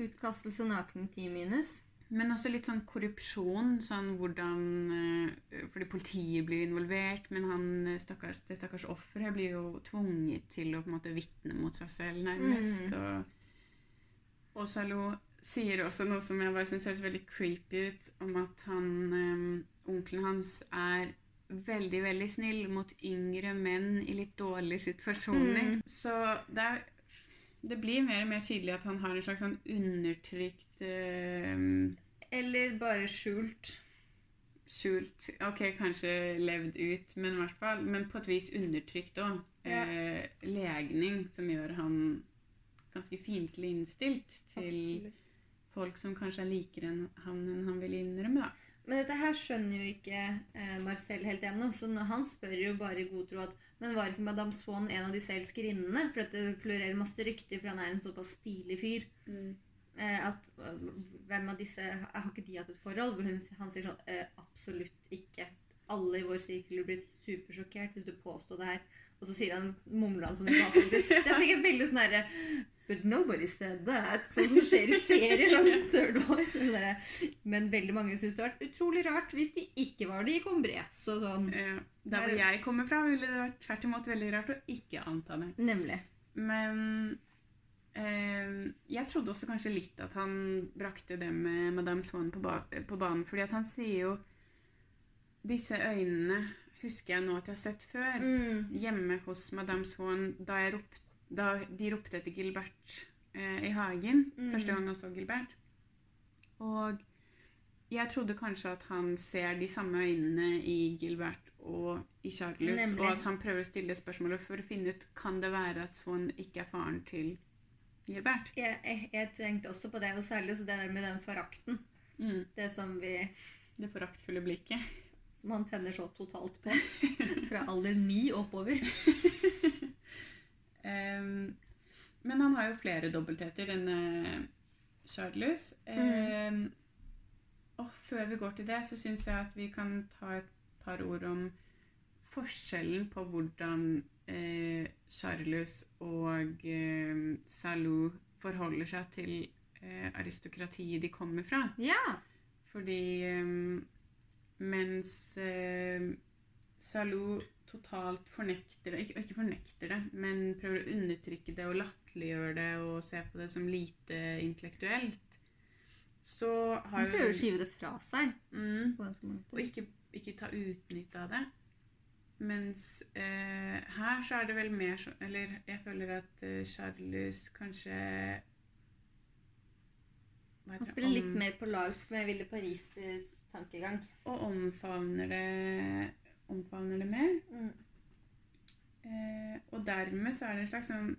Utkastelse naken ti minus. Men også litt sånn korrupsjon. Sånn hvordan eh, Fordi politiet blir involvert, men han, eh, stakkars, det stakkars offeret blir jo tvunget til å på en måte vitne mot seg selv, nærmest. Mm. Og, og Salo sier også noe som jeg bare syns høres veldig creepy ut, om at han um, Onkelen hans er veldig, veldig snill mot yngre menn i litt dårlige situasjoner. Mm. Så det er det blir mer og mer tydelig at han har en slags sånn undertrykt um, Eller bare skjult. Skjult Ok, kanskje levd ut, men i hvert fall Men på et vis undertrykt òg. Ja. Eh, legning som gjør han ganske fiendtlig innstilt til folk som kanskje er likere enn han enn han vil innrømme, da. Men dette her skjønner jo ikke eh, Marcel helt ennå, så han spør jo bare i god tro at Men var ikke Madame Swann en av disse elskerinnene? For det florerer masse rykter, for han er en såpass stilig fyr. Eh, at øh, Hvem av disse Har ikke de hatt et forhold? Hvor hun, han sier sånn eh, Absolutt ikke. Alle i vår sirkel blir supersjokkert hvis du påstår det her. Og så sier han, mumler han sånn i bakgrunnen. Det fikk jeg veldig sånn herre But nobody said that. Sånn som skjer i serier. sånn [LAUGHS] third voice. sånn. Men veldig mange syns det har vært utrolig rart hvis de ikke var det i Combret. Så sånn Eh, der hvor jeg kommer fra, ville det vært tvert imot veldig rart å ikke anta det. Nemlig. Men eh, jeg trodde også kanskje litt at han brakte det med Madame Swann på, ba på banen. Fordi at han sier jo Disse øynene husker jeg nå at jeg har sett før. Mm. Hjemme hos Madame Swann da, rop da de ropte etter Gilbert eh, i hagen. Mm. Første gang jeg så Gilbert. Og jeg trodde kanskje at han ser de samme øynene i Gilbert og i Charles, Nemlig. og at han prøver å stille spørsmålet for å finne ut kan det være at Swan ikke er faren til Gilbert. Jeg, jeg, jeg tenkte også på det, og særlig også det der med den forakten. Mm. Det som vi Det foraktfulle blikket. Som han tenner så totalt på. Fra alder ni oppover. [LAUGHS] um, men han har jo flere dobbeltheter, denne Charles. Ehm, og før vi går til det, så syns jeg at vi kan ta et par ord om forskjellen på hvordan eh, Charles og eh, Salou forholder seg til eh, aristokratiet de kommer fra. Ja. Fordi ehm, mens eh, Salou totalt fornekter det, ikke, ikke fornekter det, men prøver å undertrykke det og latterliggjøre det og se på det som lite intellektuelt, så har Han prøver å skyve det fra seg. mm, mange og ikke, ikke ta utnytte av det. Mens eh, her så er det vel mer sånn Eller jeg føler at eh, Charles kanskje Han spiller litt mer på lag med Ville Paris' tankegang. Og omfavner det, omfavner det mer. Mm. Eh, og dermed så er det en slags sånn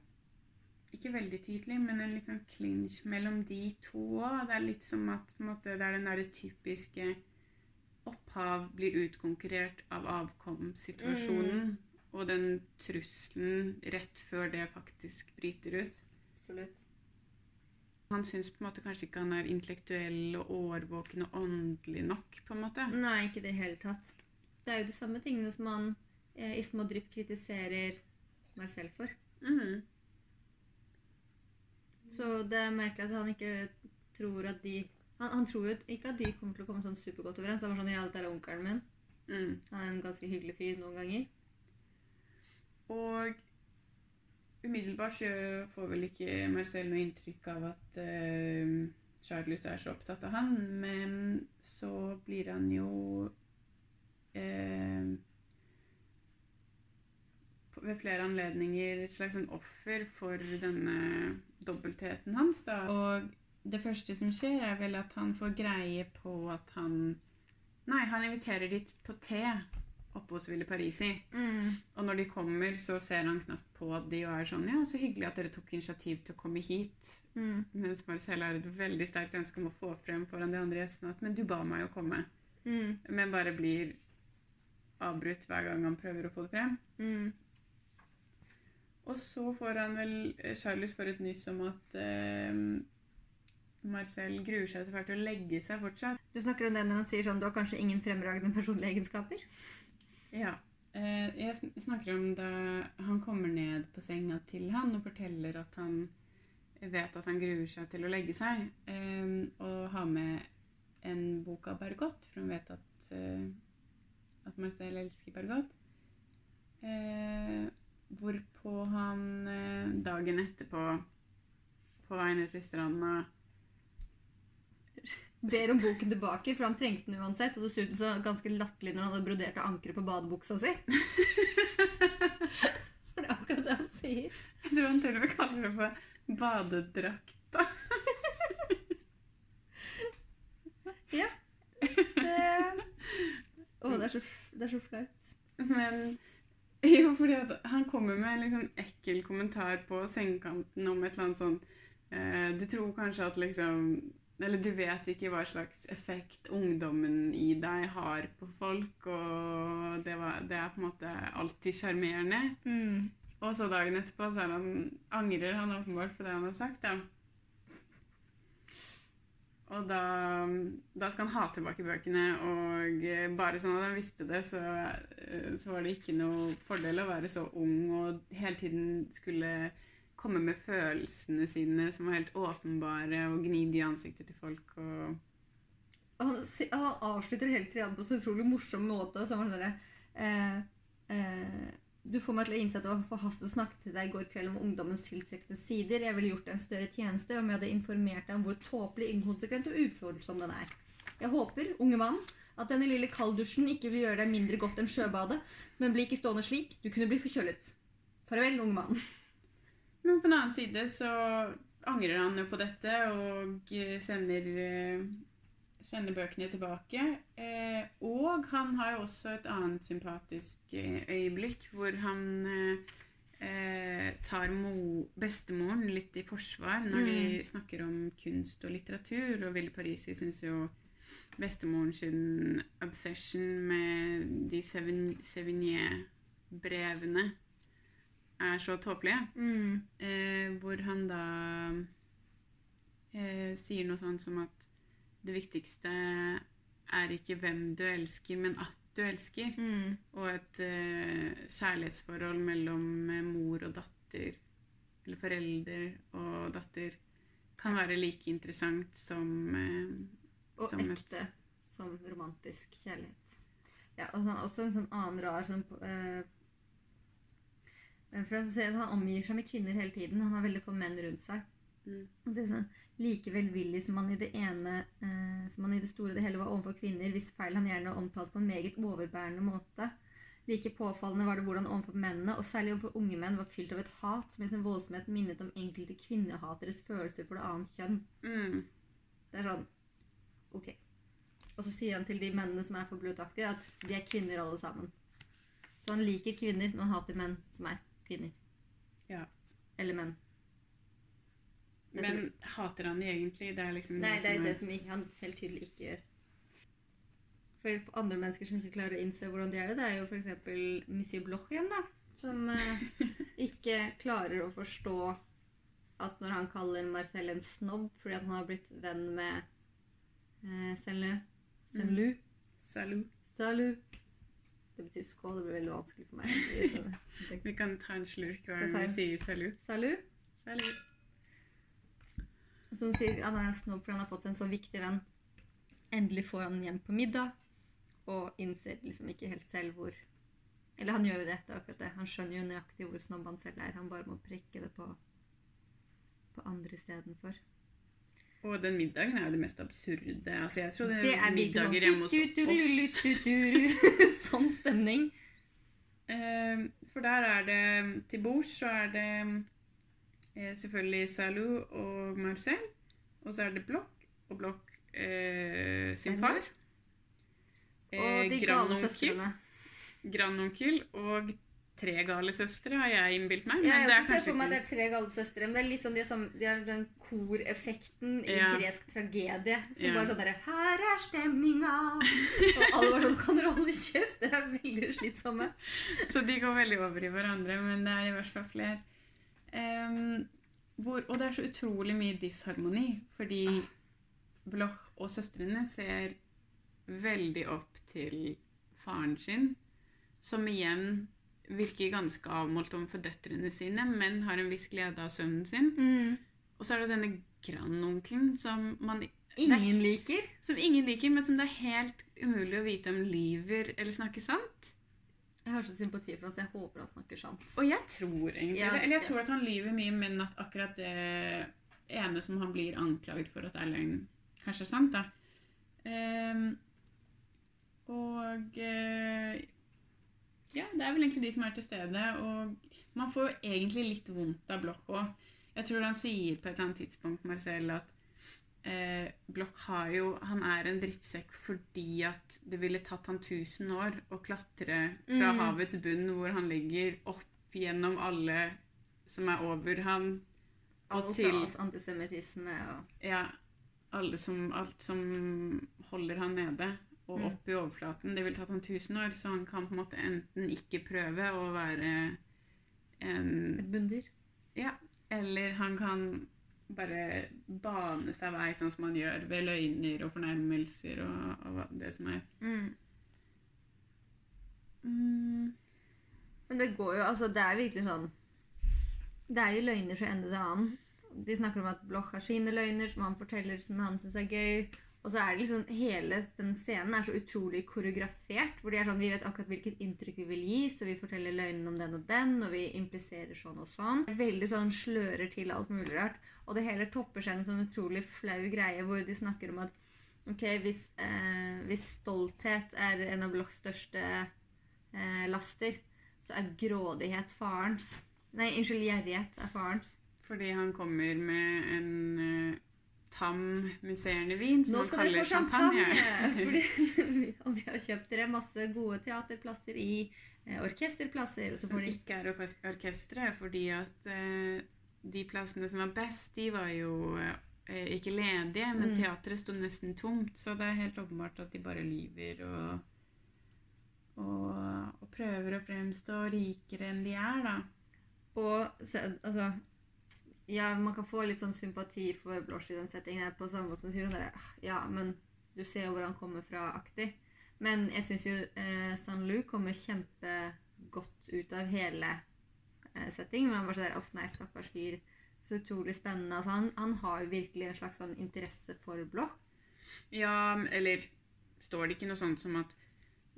Ikke veldig tydelig, men en litt sånn clinch mellom de to òg. Det er litt som at måte, det er den derre typiske opphav blir utkonkurrert av avkomsituasjonen. Og den trusselen rett før det faktisk bryter ut. Absolutt. Han syns på en måte kanskje ikke han er intellektuell og årvåken og åndelig nok. på en måte. Nei, ikke i det hele tatt. Det er jo de samme tingene som han eh, i små drypp kritiserer meg selv for. Mhm. Så det er merkelig at han ikke tror at de Han, han tror jo ikke at de kommer til å komme sånn supergodt overens. Han var sånn, ja, dette er onkelen min. Mm. Han er en ganske hyggelig fyr noen ganger. Og umiddelbart så får vel ikke Marcel noe inntrykk av at uh, Charles er så opptatt av han, men så blir han jo uh, ved flere anledninger et slags sånn offer for denne dobbeltheten hans. Da. Og det første som skjer, er vel at han får greie på at han Nei, han inviterer dit på te oppe hos Ville Parisi. Mm. Og når de kommer, så ser han knapt på de og er sånn Ja, så hyggelig at dere tok initiativ til å komme hit. Mm. Mens Marcel har et veldig sterkt ønske om å få frem foran de andre gjestene at Men du ba meg å komme. Mm. Men bare blir avbrutt hver gang han prøver å få det frem. Mm. Og så får han vel Charles får et nyss om at eh, Marcel gruer seg så fælt til å legge seg fortsatt. Du snakker om det når han sier sånn Du har kanskje ingen fremragende personlige egenskaper? Ja. Eh, jeg snakker om da han kommer ned på senga til han og forteller at han vet at han gruer seg til å legge seg, eh, og har med en bok av Bergot, for han vet at, eh, at Marcel elsker Bergot. Hvorpå han dagen etterpå, på vei ned til stranda Ber om boken tilbake, for han trengte den uansett. Og dessuten så ganske latterlig når han hadde brodert av ankeret på badebuksa si. [LAUGHS] Så det er akkurat det han sier. Jeg tror han til og med kaller det for badedrakta. [LAUGHS] Ja. Det... Å, det er så, det er så flaut. Men jo, fordi han kommer med en liksom ekkel kommentar på sengekanten om et eller annet sånn eh, Du tror kanskje at liksom Eller du vet ikke hva slags effekt ungdommen i deg har på folk, og det, var, det er på en måte alltid sjarmerende. Mm. Og så dagen etterpå så han, angrer han åpenbart på det han har sagt. da. Og da, da skal han ha tilbake bøkene, og eh, bare sånn at han visste det, så, eh, så var det ikke noe fordel å være så ung og hele tiden skulle komme med følelsene sine som var helt åpenbare, og gni de ansiktet til folk. og... Han, han avslutter hele triaden på så utrolig morsom måte. Så han var sånn eh, eh, Du får meg til å innse at det var forhastet å snakke til deg i går kveld om ungdommens tiltrekkende sider. Jeg ville gjort deg en større tjeneste om jeg hadde informert deg om hvor tåpelig, inkonsekvent og ufølsom den er. Jeg håper, unge mann, at denne lille kalddusjen ikke vil gjøre deg mindre godt enn sjøbadet, men bli ikke stående slik. Du kunne bli forkjølet. Farvel, unge mann. Men på den annen side så angrer han jo på dette og eh, sender, eh, sender bøkene tilbake. Eh, Og han har jo også et annet sympatisk øyeblikk hvor han tar mo bestemoren litt i forsvar når de snakker om kunst og litteratur. Og Ville Parisi syns jo bestemoren sin obsession med de Sevigné-brevene er så tåpelige. Mm. Eh, hvor han da eh, sier noe sånt som at det viktigste er ikke hvem du elsker, men at du elsker. Mm. Og et eh, kjærlighetsforhold mellom eh, mor og datter, eller forelder og datter, kan være like interessant som eh, Og som et- ekte som romantisk kjærlighet. Ja, og sånn, også en sånn annen rar sånn eh, For han, si at han omgir seg med kvinner hele tiden. Han har veldig få menn rundt seg. Mm. Sier sånn Like velvillig som han i det ene eh, Som han i det store og det hele var overfor kvinner, hvis feil han gjerne omtalte på en meget overbærende måte. Like påfallende var det hvordan overfor mennene, og særlig overfor unge menn, var fylt av et hat som i sin voldsomhet minnet om enkelte kvinnehateres følelser for det annet kjønn. mm, Det er sånn Ok. Og så sier han til de mennene som er for blutaktige, at de er kvinner alle sammen. Så han liker kvinner, men hater menn som er kvinner. Ja. Eller menn. Jeg Men hater han de egentlig? Det er liksom Nei, det er det som er... han helt tydelig ikke gjør. For andre mennesker som ikke klarer å innse hvordan de er det, det er jo f.eks. Monsieur Bloch igjen, da. Som eh, [LAUGHS] ikke klarer å forstå at når han kaller Marcel en snobb fordi han har blitt venn med eh, Saint-Leu Saint-Lou Salut. Salut. Det betyr skål. Det blir veldig vanskelig for meg. [LAUGHS] Vi kan ta en slurk hver gang vi sier salut. Salut. Salut. Som sier at han er snobb fordi han har fått seg en så viktig venn. Endelig får han hjem på middag, og innser liksom ikke helt selv hvor Eller han gjør jo det, det er akkurat det. Han skjønner jo nøyaktig hvor snobb han selv er. Han bare må prikke det på, på andre istedenfor. Og den middagen er jo det mest absurde. Altså, jeg tror Det er middager hjemme hos sånn oss. [LAUGHS] Sånn stemning. Eh, For der er det Til bords så er det eh, selvfølgelig Salou og Marcel. Og så er det Blokk og Blokk eh, sin far. Og de gale søstrene. grandonkel og tre gale søstre, har jeg innbilt meg. Ja, jeg det er ser for meg at det er tre gale søstre. Men det er litt sånn de sånn, de har den koreffekten i Ja. gresk tragedie. Som Ja. bare sånn derre Her er stemninga! Og alle var sånn Kan dere holde kjeft? Det er veldig slitsomme. Så de går veldig over i hverandre, men det er i hvert fall flere. Um, hvor, og det er så utrolig mye disharmoni, fordi Bloch og søstrene ser veldig opp til faren sin, som igjen virker ganske avmålt overfor døtrene sine, men har en viss glede av sønnen sin. Og så er det denne grandonkelen som, man- Ingen liker. som ingen liker, men som det er helt umulig å vite om lyver eller snakker sant. Jeg har så sympati for han, så jeg håper han snakker sant. Og jeg tror egentlig Ja, det. Eller jeg tror at han lyver mye, men at akkurat det ene som han blir anklaget for at er løgn, kanskje er sant, da. Um, og eh, Ja, det er vel egentlig de som er til stede. Og man får jo egentlig litt vondt av Blokk òg. Jeg tror han sier på et eller annet tidspunkt, Marcel, at eh, Blokk har jo Han er en drittsekk fordi at det ville tatt han 1000 år å klatre fra Mm. havets bunn, hvor han ligger, opp gjennom alle som er over han. Og Alt til- oss antisemittisme og Ja, som, alt som holder han nede og Mm. opp i overflaten. Det vil tatt han 1000 år, så han kan på en måte enten ikke prøve å være en et bunndyr. Ja, eller han kan bare bane seg vei, sånn som han gjør ved løgner og fornærmelser og, og det som er. Mm. Mm, Men det går jo, altså det er virkelig sånn Det er jo løgner fra ende til annen. De snakker om at Bloch har sine løgner som han forteller som han syns er gøy. Og så er det liksom hele den scenen er så utrolig koreografert. Hvor de er sånn, vi vet akkurat hvilket inntrykk vi vil gi, så vi forteller løgnen om den og den, og vi impliserer sånn og sånn. Veldig sånn slører til alt mulig rart. Og det hele topper seg en sånn utrolig flau greie hvor de snakker om at ok, hvis, eh, hvis stolthet er en av Blochs største eh, laster, så er grådighet farens. Nei, unnskyld, gjerrighet er farens. fordi han kommer med en eh, tam musserende vin som Nå vi kaller champagne! champagne. Fordi, og [LAUGHS] vi har kjøpt dere masse gode teaterplasser i eh, orkesterplasser. Og så Som de ikke er orkes- orkestre, fordi at eh, de plassene som var best, de var jo eh, ikke ledige, men Mm. teatret sto nesten tomt, så det er helt åpenbart at de bare lyver og, og, og prøver å fremstå rikere enn de er, da. Og altså Ja, man kan få litt sånn sympati for Bloch i den settingen her, på samme måte som sier sånn der, «Ah, Ja, men du ser jo hvor han kommer fra-aktig. Men jeg syns jo eh, San kommer kjempegodt ut av hele eh, settingen. Men han bare sånn der, Uff, nei, stakkars fyr. Så utrolig spennende. Altså, han, han har jo virkelig en slags sånn interesse for Blå. Ja, eller står det ikke noe sånt som at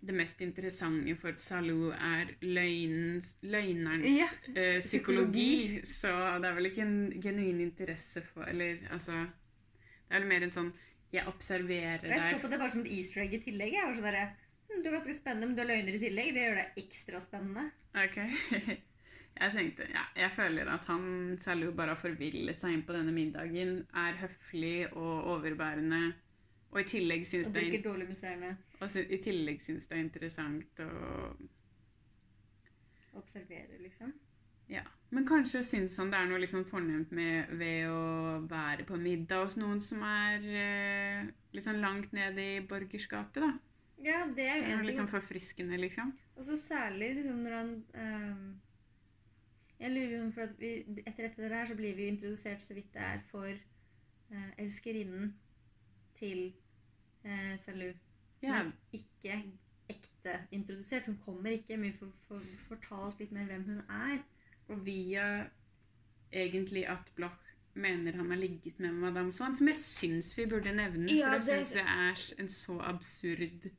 det mest interessante for Salou er løgnens, løgnerens Ja, eh, psykologi. Så det er vel ikke en genuin interesse for Eller altså Det er vel mer en sånn Jeg observerer deg jeg så på det bare som et easter egg i tillegg. Jeg var sånn der, hm, Du er ganske spennende, men du har løgner i tillegg. Det gjør det ekstra spennende. Ok. [LAUGHS] Jeg tenkte, ja, jeg føler at han Salou bare har forvillet seg inn på denne middagen. Er høflig og overbærende. Og i tillegg syns det, det er interessant å Observere, liksom. Ja, Men kanskje syns han det er noe liksom fornemt med ved å være på middag hos noen som er eh, sånn langt ned i borgerskapet, da. Ja, det er jo en ting. liksom forfriskende, liksom. Og så særlig liksom når han ehm, Jeg lurer jo for at vi, Etter dette her så blir vi jo introdusert så vidt det er for eh, elskerinnen til uh, Salu. Ja, Men ikke ekte introdusert. Hun kommer ikke, men vi får, får fortalt litt mer hvem hun er. Og via egentlig at Bloch mener han har ligget med Madame Swann, som jeg syns vi burde nevne, Ja, for det det- syns jeg er en så absurd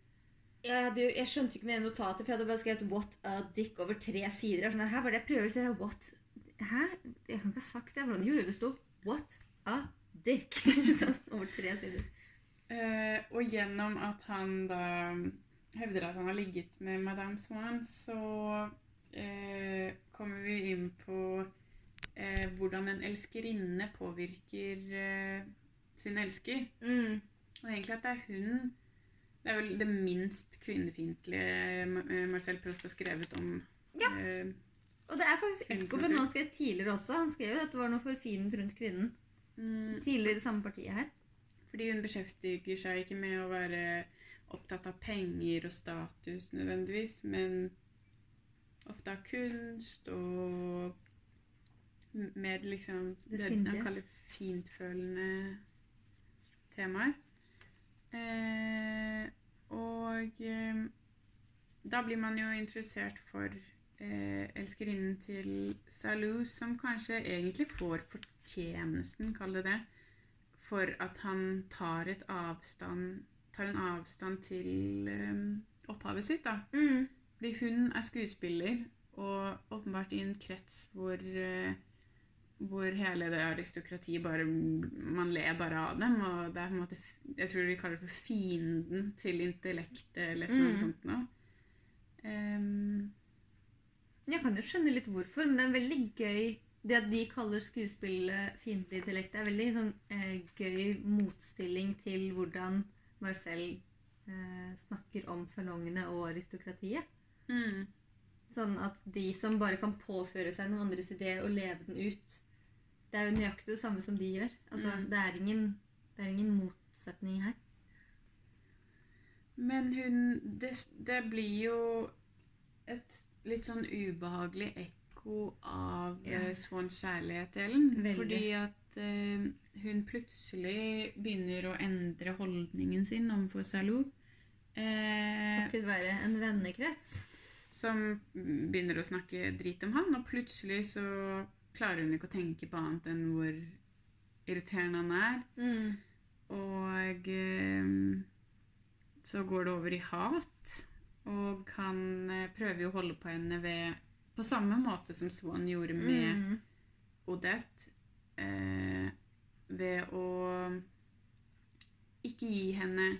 jeg, hadde, jeg skjønte ikke med det notatet, for jeg hadde bare skrevet 'what a dick' over tre sider. Sånn, her var det jeg prøver å si. What? Hæ? Jeg kan ikke ha sagt det. Hvordan? Jo, det sto 'what a dick' [LAUGHS] sånn, over tre sider. Eh, og gjennom at han da hevder at han har ligget med Madame Swan, så eh, kommer vi inn på eh, hvordan en elskerinne påvirker eh, sin elsker. Mm. Og egentlig at det er hun Det er vel det minst kvinnefiendtlige eh, Marcel Proust har skrevet om. Ja. Eh, Og det er faktisk ekko fra noe han skrev tidligere også. Han skrev jo at det var noe forfinet rundt kvinnen. mm, Tidligere i det samme partiet her. Fordi hun beskjeftiger seg ikke med å være opptatt av penger og status nødvendigvis, men ofte av kunst og mer liksom Det det, han kaller fintfølende temaer. Eh, og eh, da blir man jo interessert for eh, elskerinnen til Salou, som kanskje egentlig får fortjenesten, kall det det, for at han tar, avstand, tar en avstand til um, opphavet sitt. da. Mm. Fordi hun er skuespiller, og åpenbart i en krets hvor, uh, hvor hele det aristokratiet bare Man ler bare av dem. Og det er på en måte Jeg tror de kaller det for fienden til intellektet, eller noe Mm. sånt noe. Um. Jeg kan jo skjønne litt hvorfor, men det er veldig gøy Det at de kaller skuespillet fiendtlig intellekt, er veldig sånn eh, gøy motstilling til hvordan Marcel eh, snakker om salongene og aristokratiet. mm, Sånn at de som bare kan påføre seg noen andres idé og leve den ut Det er jo nøyaktig det samme som de gjør. Altså, Mm. det, er ingen, det er ingen motsetning her. Men hun det, det blir jo et litt sånn ubehagelig ekko av Ja. Swans kjærlighet-delen. Fordi at eh, hun plutselig begynner å endre holdningen sin overfor Salou. Eh, Takket være en vennekrets. som begynner å snakke drit om han, og plutselig så klarer hun ikke å tenke på annet enn hvor irriterende han er. Mm. Og eh, så går det over i hat. Og han prøver jo å holde på henne ved På samme måte som Swan gjorde med Mm. Odette. Eh, ved å ikke gi henne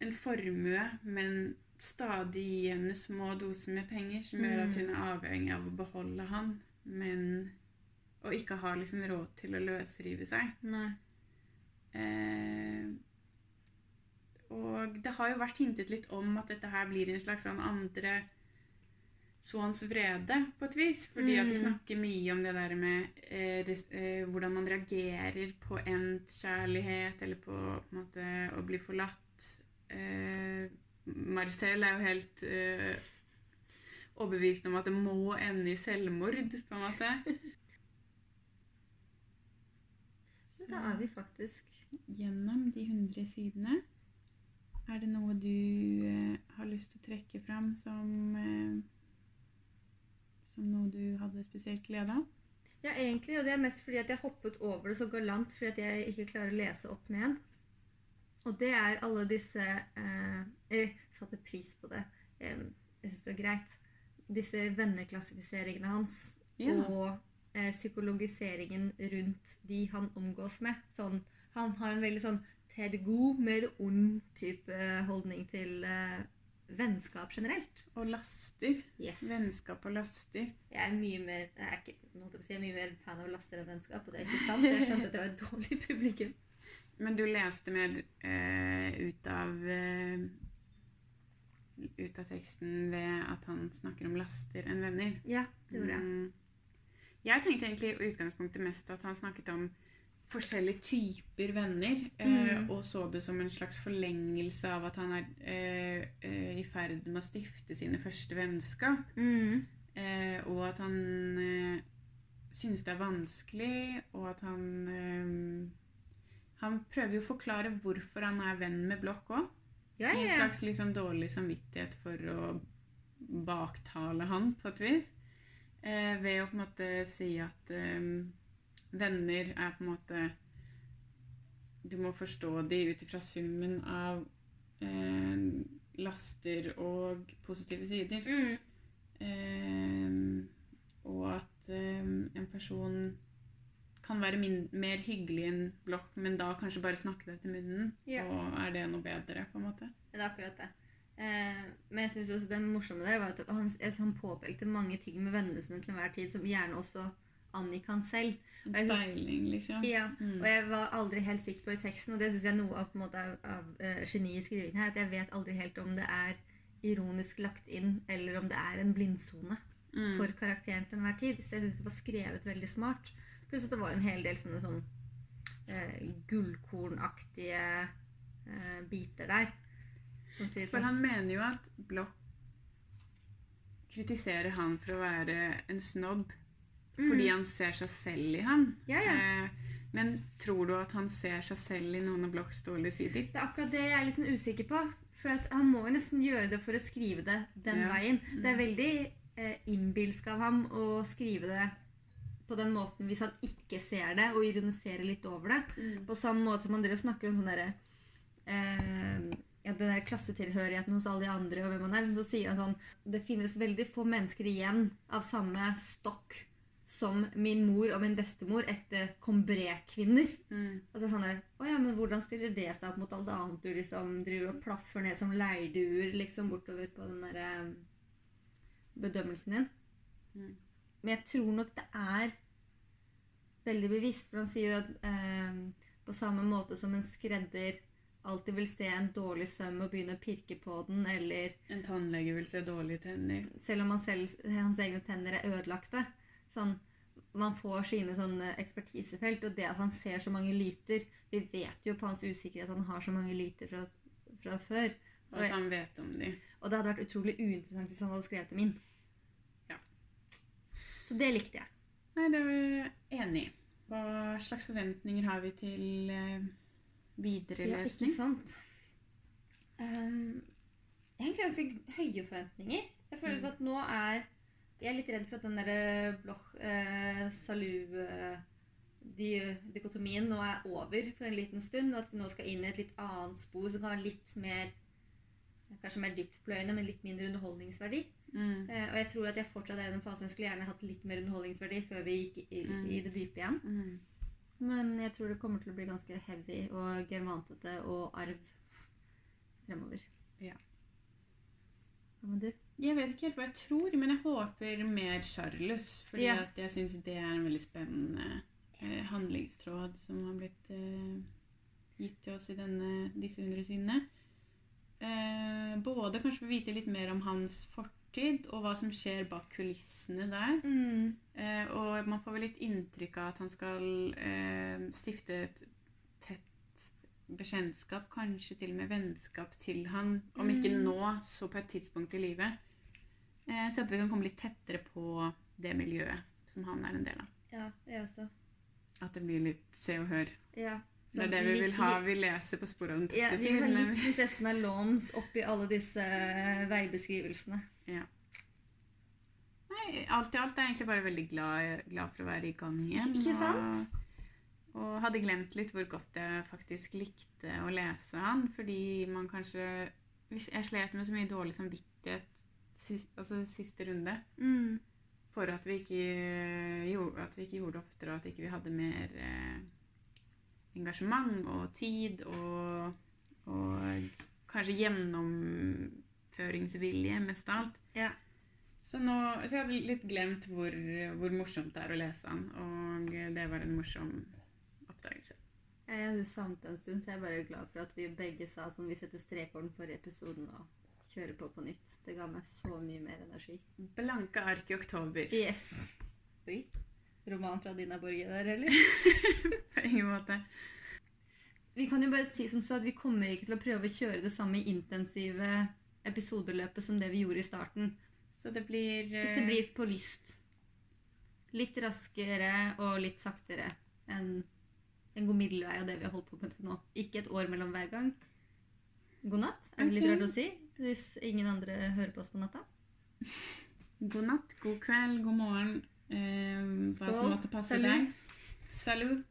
en formue, men stadig gi henne små doser med penger, som gjør at Mm. hun er avhengig av å beholde han, men Og ikke har liksom råd til å løsrive seg. Nei. Eh, og det har jo vært hintet litt om at dette her blir en slags sånn andre Swans vrede, på et vis. Fordi at de Mm. snakker mye om det der med eh, eh, hvordan man reagerer på endt kjærlighet, eller på, på en måte å bli forlatt. Eh, Marcel er jo helt eh, overbevist om at det må ende i selvmord, på en måte. Så da er vi faktisk gjennom de 100 sidene. Er det noe du eh, har lyst til å trekke fram som, eh, som noe du hadde spesielt glede av? Ja, egentlig, og det er mest fordi at jeg hoppet over det så galant fordi at jeg ikke klarer å lese opp ned. Og det er alle disse eh, satte pris på det. Eh, jeg syns det var greit. Disse venneklassifiseringene hans Ja. og eh, psykologiseringen rundt de han omgås med. Sånn, han har en veldig sånn Ted mer ond type holdning til eh, vennskap generelt. Og laster. Yes. Vennskap og laster. Jeg er mye mer jeg er, ikke, jeg er mye mer fan av laster enn vennskap, og det er ikke sant. Jeg skjønte at det var et dårlig publikum. [LAUGHS] Men du leste mer eh, ut av eh, ut av teksten ved at han snakker om laster enn venner. Ja, det gjorde jeg. Mm. Jeg tenkte egentlig i utgangspunktet mest at han snakket om forskjellige typer venner, eh, Mm. og så det som en slags forlengelse av at han er eh, eh, i ferd med å stifte sine første vennskap, Mm. eh, og at han eh, synes det er vanskelig, og at han eh, Han prøver jo å forklare hvorfor han er venn med Blokk òg. Ja, ja, en ja, slags liksom dårlig samvittighet for å baktale han, på et vis. Eh, ved å på en måte si at venner er på en måte Du må forstå de ut ifra summen av eh, laster og positive sider. Mm. Eh, og at eh, en person kan være min mer hyggelig enn blokk, men da kanskje bare snakke det til munnen. Ja. Og er det noe bedre, på en måte? Det er akkurat det. Eh, men jeg synes også det morsomme der var at han, han påpekte mange ting med vennene sine til enhver tid som gjerne også angikk han selv. En speiling, liksom. Ja, Mm. Og jeg var aldri helt sikker på i teksten, og det syns jeg noe av, på en måte, av, av eh, geniet i skrivingen her, at jeg vet aldri helt om det er ironisk lagt inn, eller om det er en blindsone Mm. for karakteren til enhver tid. Så jeg syns det var skrevet veldig smart. Pluss at det var en hel del sånne sånn eh, gullkornaktige eh, biter der. For han mener jo at Blokk kritiserer han for å være en snobb fordi han ser seg selv i han. Mm. Ja, ja. Eh, men tror du at han ser seg selv i noen av Blochs dårlige sider? Det er akkurat det jeg er litt sånn usikker på. For at han må jo nesten gjøre det for å skrive det den Ja. veien. Det er veldig eh, innbilsk av ham å skrive det på den måten hvis han ikke ser det, og ironiserer litt over det. På samme måte som dere snakker om sånn derre eh, ja, den der klassetilhørigheten hos alle de andre, og hvem han er. Så sier han sånn Det finnes veldig få mennesker igjen av samme stokk som min mor og min bestemor, ekte Combré-kvinner. Mm. Altså sånn der, å ja, men Hvordan stiller det seg opp mot alt annet du liksom driver og plaffer ned som leirduer liksom bortover på den der eh, bedømmelsen din? Mm. Men jeg tror nok det er veldig bevisst, for han sier jo at eh, på samme måte som en skredder alltid vil se en dårlig søm og begynne å pirke på den, eller En tannlege vil se dårlige tenner. selv om han selv, hans egne tenner er ødelagte. Sånn, man får sine sånne ekspertisefelt, og det at han ser så mange lyter Vi vet jo på hans usikkerhet at han har så mange lyter fra, fra før. Og at han vet om de. Og det hadde vært utrolig uinteressant hvis han hadde skrevet dem inn. Ja. Så det likte jeg. Nei, det er jeg enig i. Hva slags forventninger har vi til eh, videre Ja, ikke sant? Um, egentlig ganske høye forventninger. Jeg føler Mm. at nå er Jeg er litt redd for at den derre Bloch eh, Salu-dikotomien nå er over for en liten stund, og at vi nå skal inn i et litt annet spor som kan ha litt mer Kanskje mer dyptpløyende, men litt mindre underholdningsverdi. Mm. Eh, og jeg tror at jeg fortsatt er i den fasen jeg skulle gjerne hatt litt mer underholdningsverdi før vi gikk i, Mm. i det dype igjen. Mm. Men jeg tror det kommer til å bli ganske heavy og germantete og arv fremover. Ja. Hva med du? Jeg vet ikke helt hva jeg tror, men jeg håper mer Charles. Fordi Ja. jeg syns det er en veldig spennende eh, handlingstråd som har blitt eh, gitt til oss i denne, disse hundre sidene. Eh, både kanskje få vite litt mer om hans fortid, og hva som skjer bak kulissene der. Mm. Eh, og man får vel litt inntrykk av at han skal eh, stifte et bekjentskap, kanskje til og med vennskap til han. Om ikke Mm. nå, så på et tidspunkt i livet. Eh, så jeg håper vi kan komme litt tettere på det miljøet som han er en del av. Ja, jeg også. At det blir litt se og hør. Ja. Det er det vi vil ha. Vi leser på sporet av den Ja, vi vil ha litt prinsessen av Loms oppi alle disse veibeskrivelsene. Ja. Nei, alt i alt er jeg egentlig bare veldig glad, glad for å være i gang igjen. Ikke sant? Og, og hadde glemt litt hvor godt jeg faktisk likte å lese han. Fordi man kanskje Jeg slet med så mye dårlig samvittighet sist, altså siste runde. Mm. For at vi, ikke, gjorde, at vi ikke gjorde det oftere, og at ikke vi hadde mer eh, engasjement og tid og, og kanskje gjennomføringsvilje, mest av alt. Ja. Så, nå, så jeg hadde litt glemt hvor, hvor morsomt det er å lese den, og det var en morsom oppdagelse. Jeg hadde savnet en stund, så jeg er bare glad for at vi begge sa sånn vi setter strek over den forrige episoden og kjører på på nytt. Det ga meg så mye mer energi. Blanke ark i oktober. Yes. Oi. Roman fra Dina Borge der, eller? [LAUGHS] På ingen måte. Vi kan jo bare si som så at vi kommer ikke til å prøve å kjøre det samme intensive episodeløpet som det vi gjorde i starten. Så det blir uh... Dette blir på lyst. Litt raskere og litt saktere enn en god middelvei av det vi har holdt på med til nå. Ikke et år mellom hver gang. God natt, er det litt rart å si hvis ingen andre hører på oss på natta? God natt, god kveld, god morgen. Eh, hva som måtte passe Salut. deg. Salut.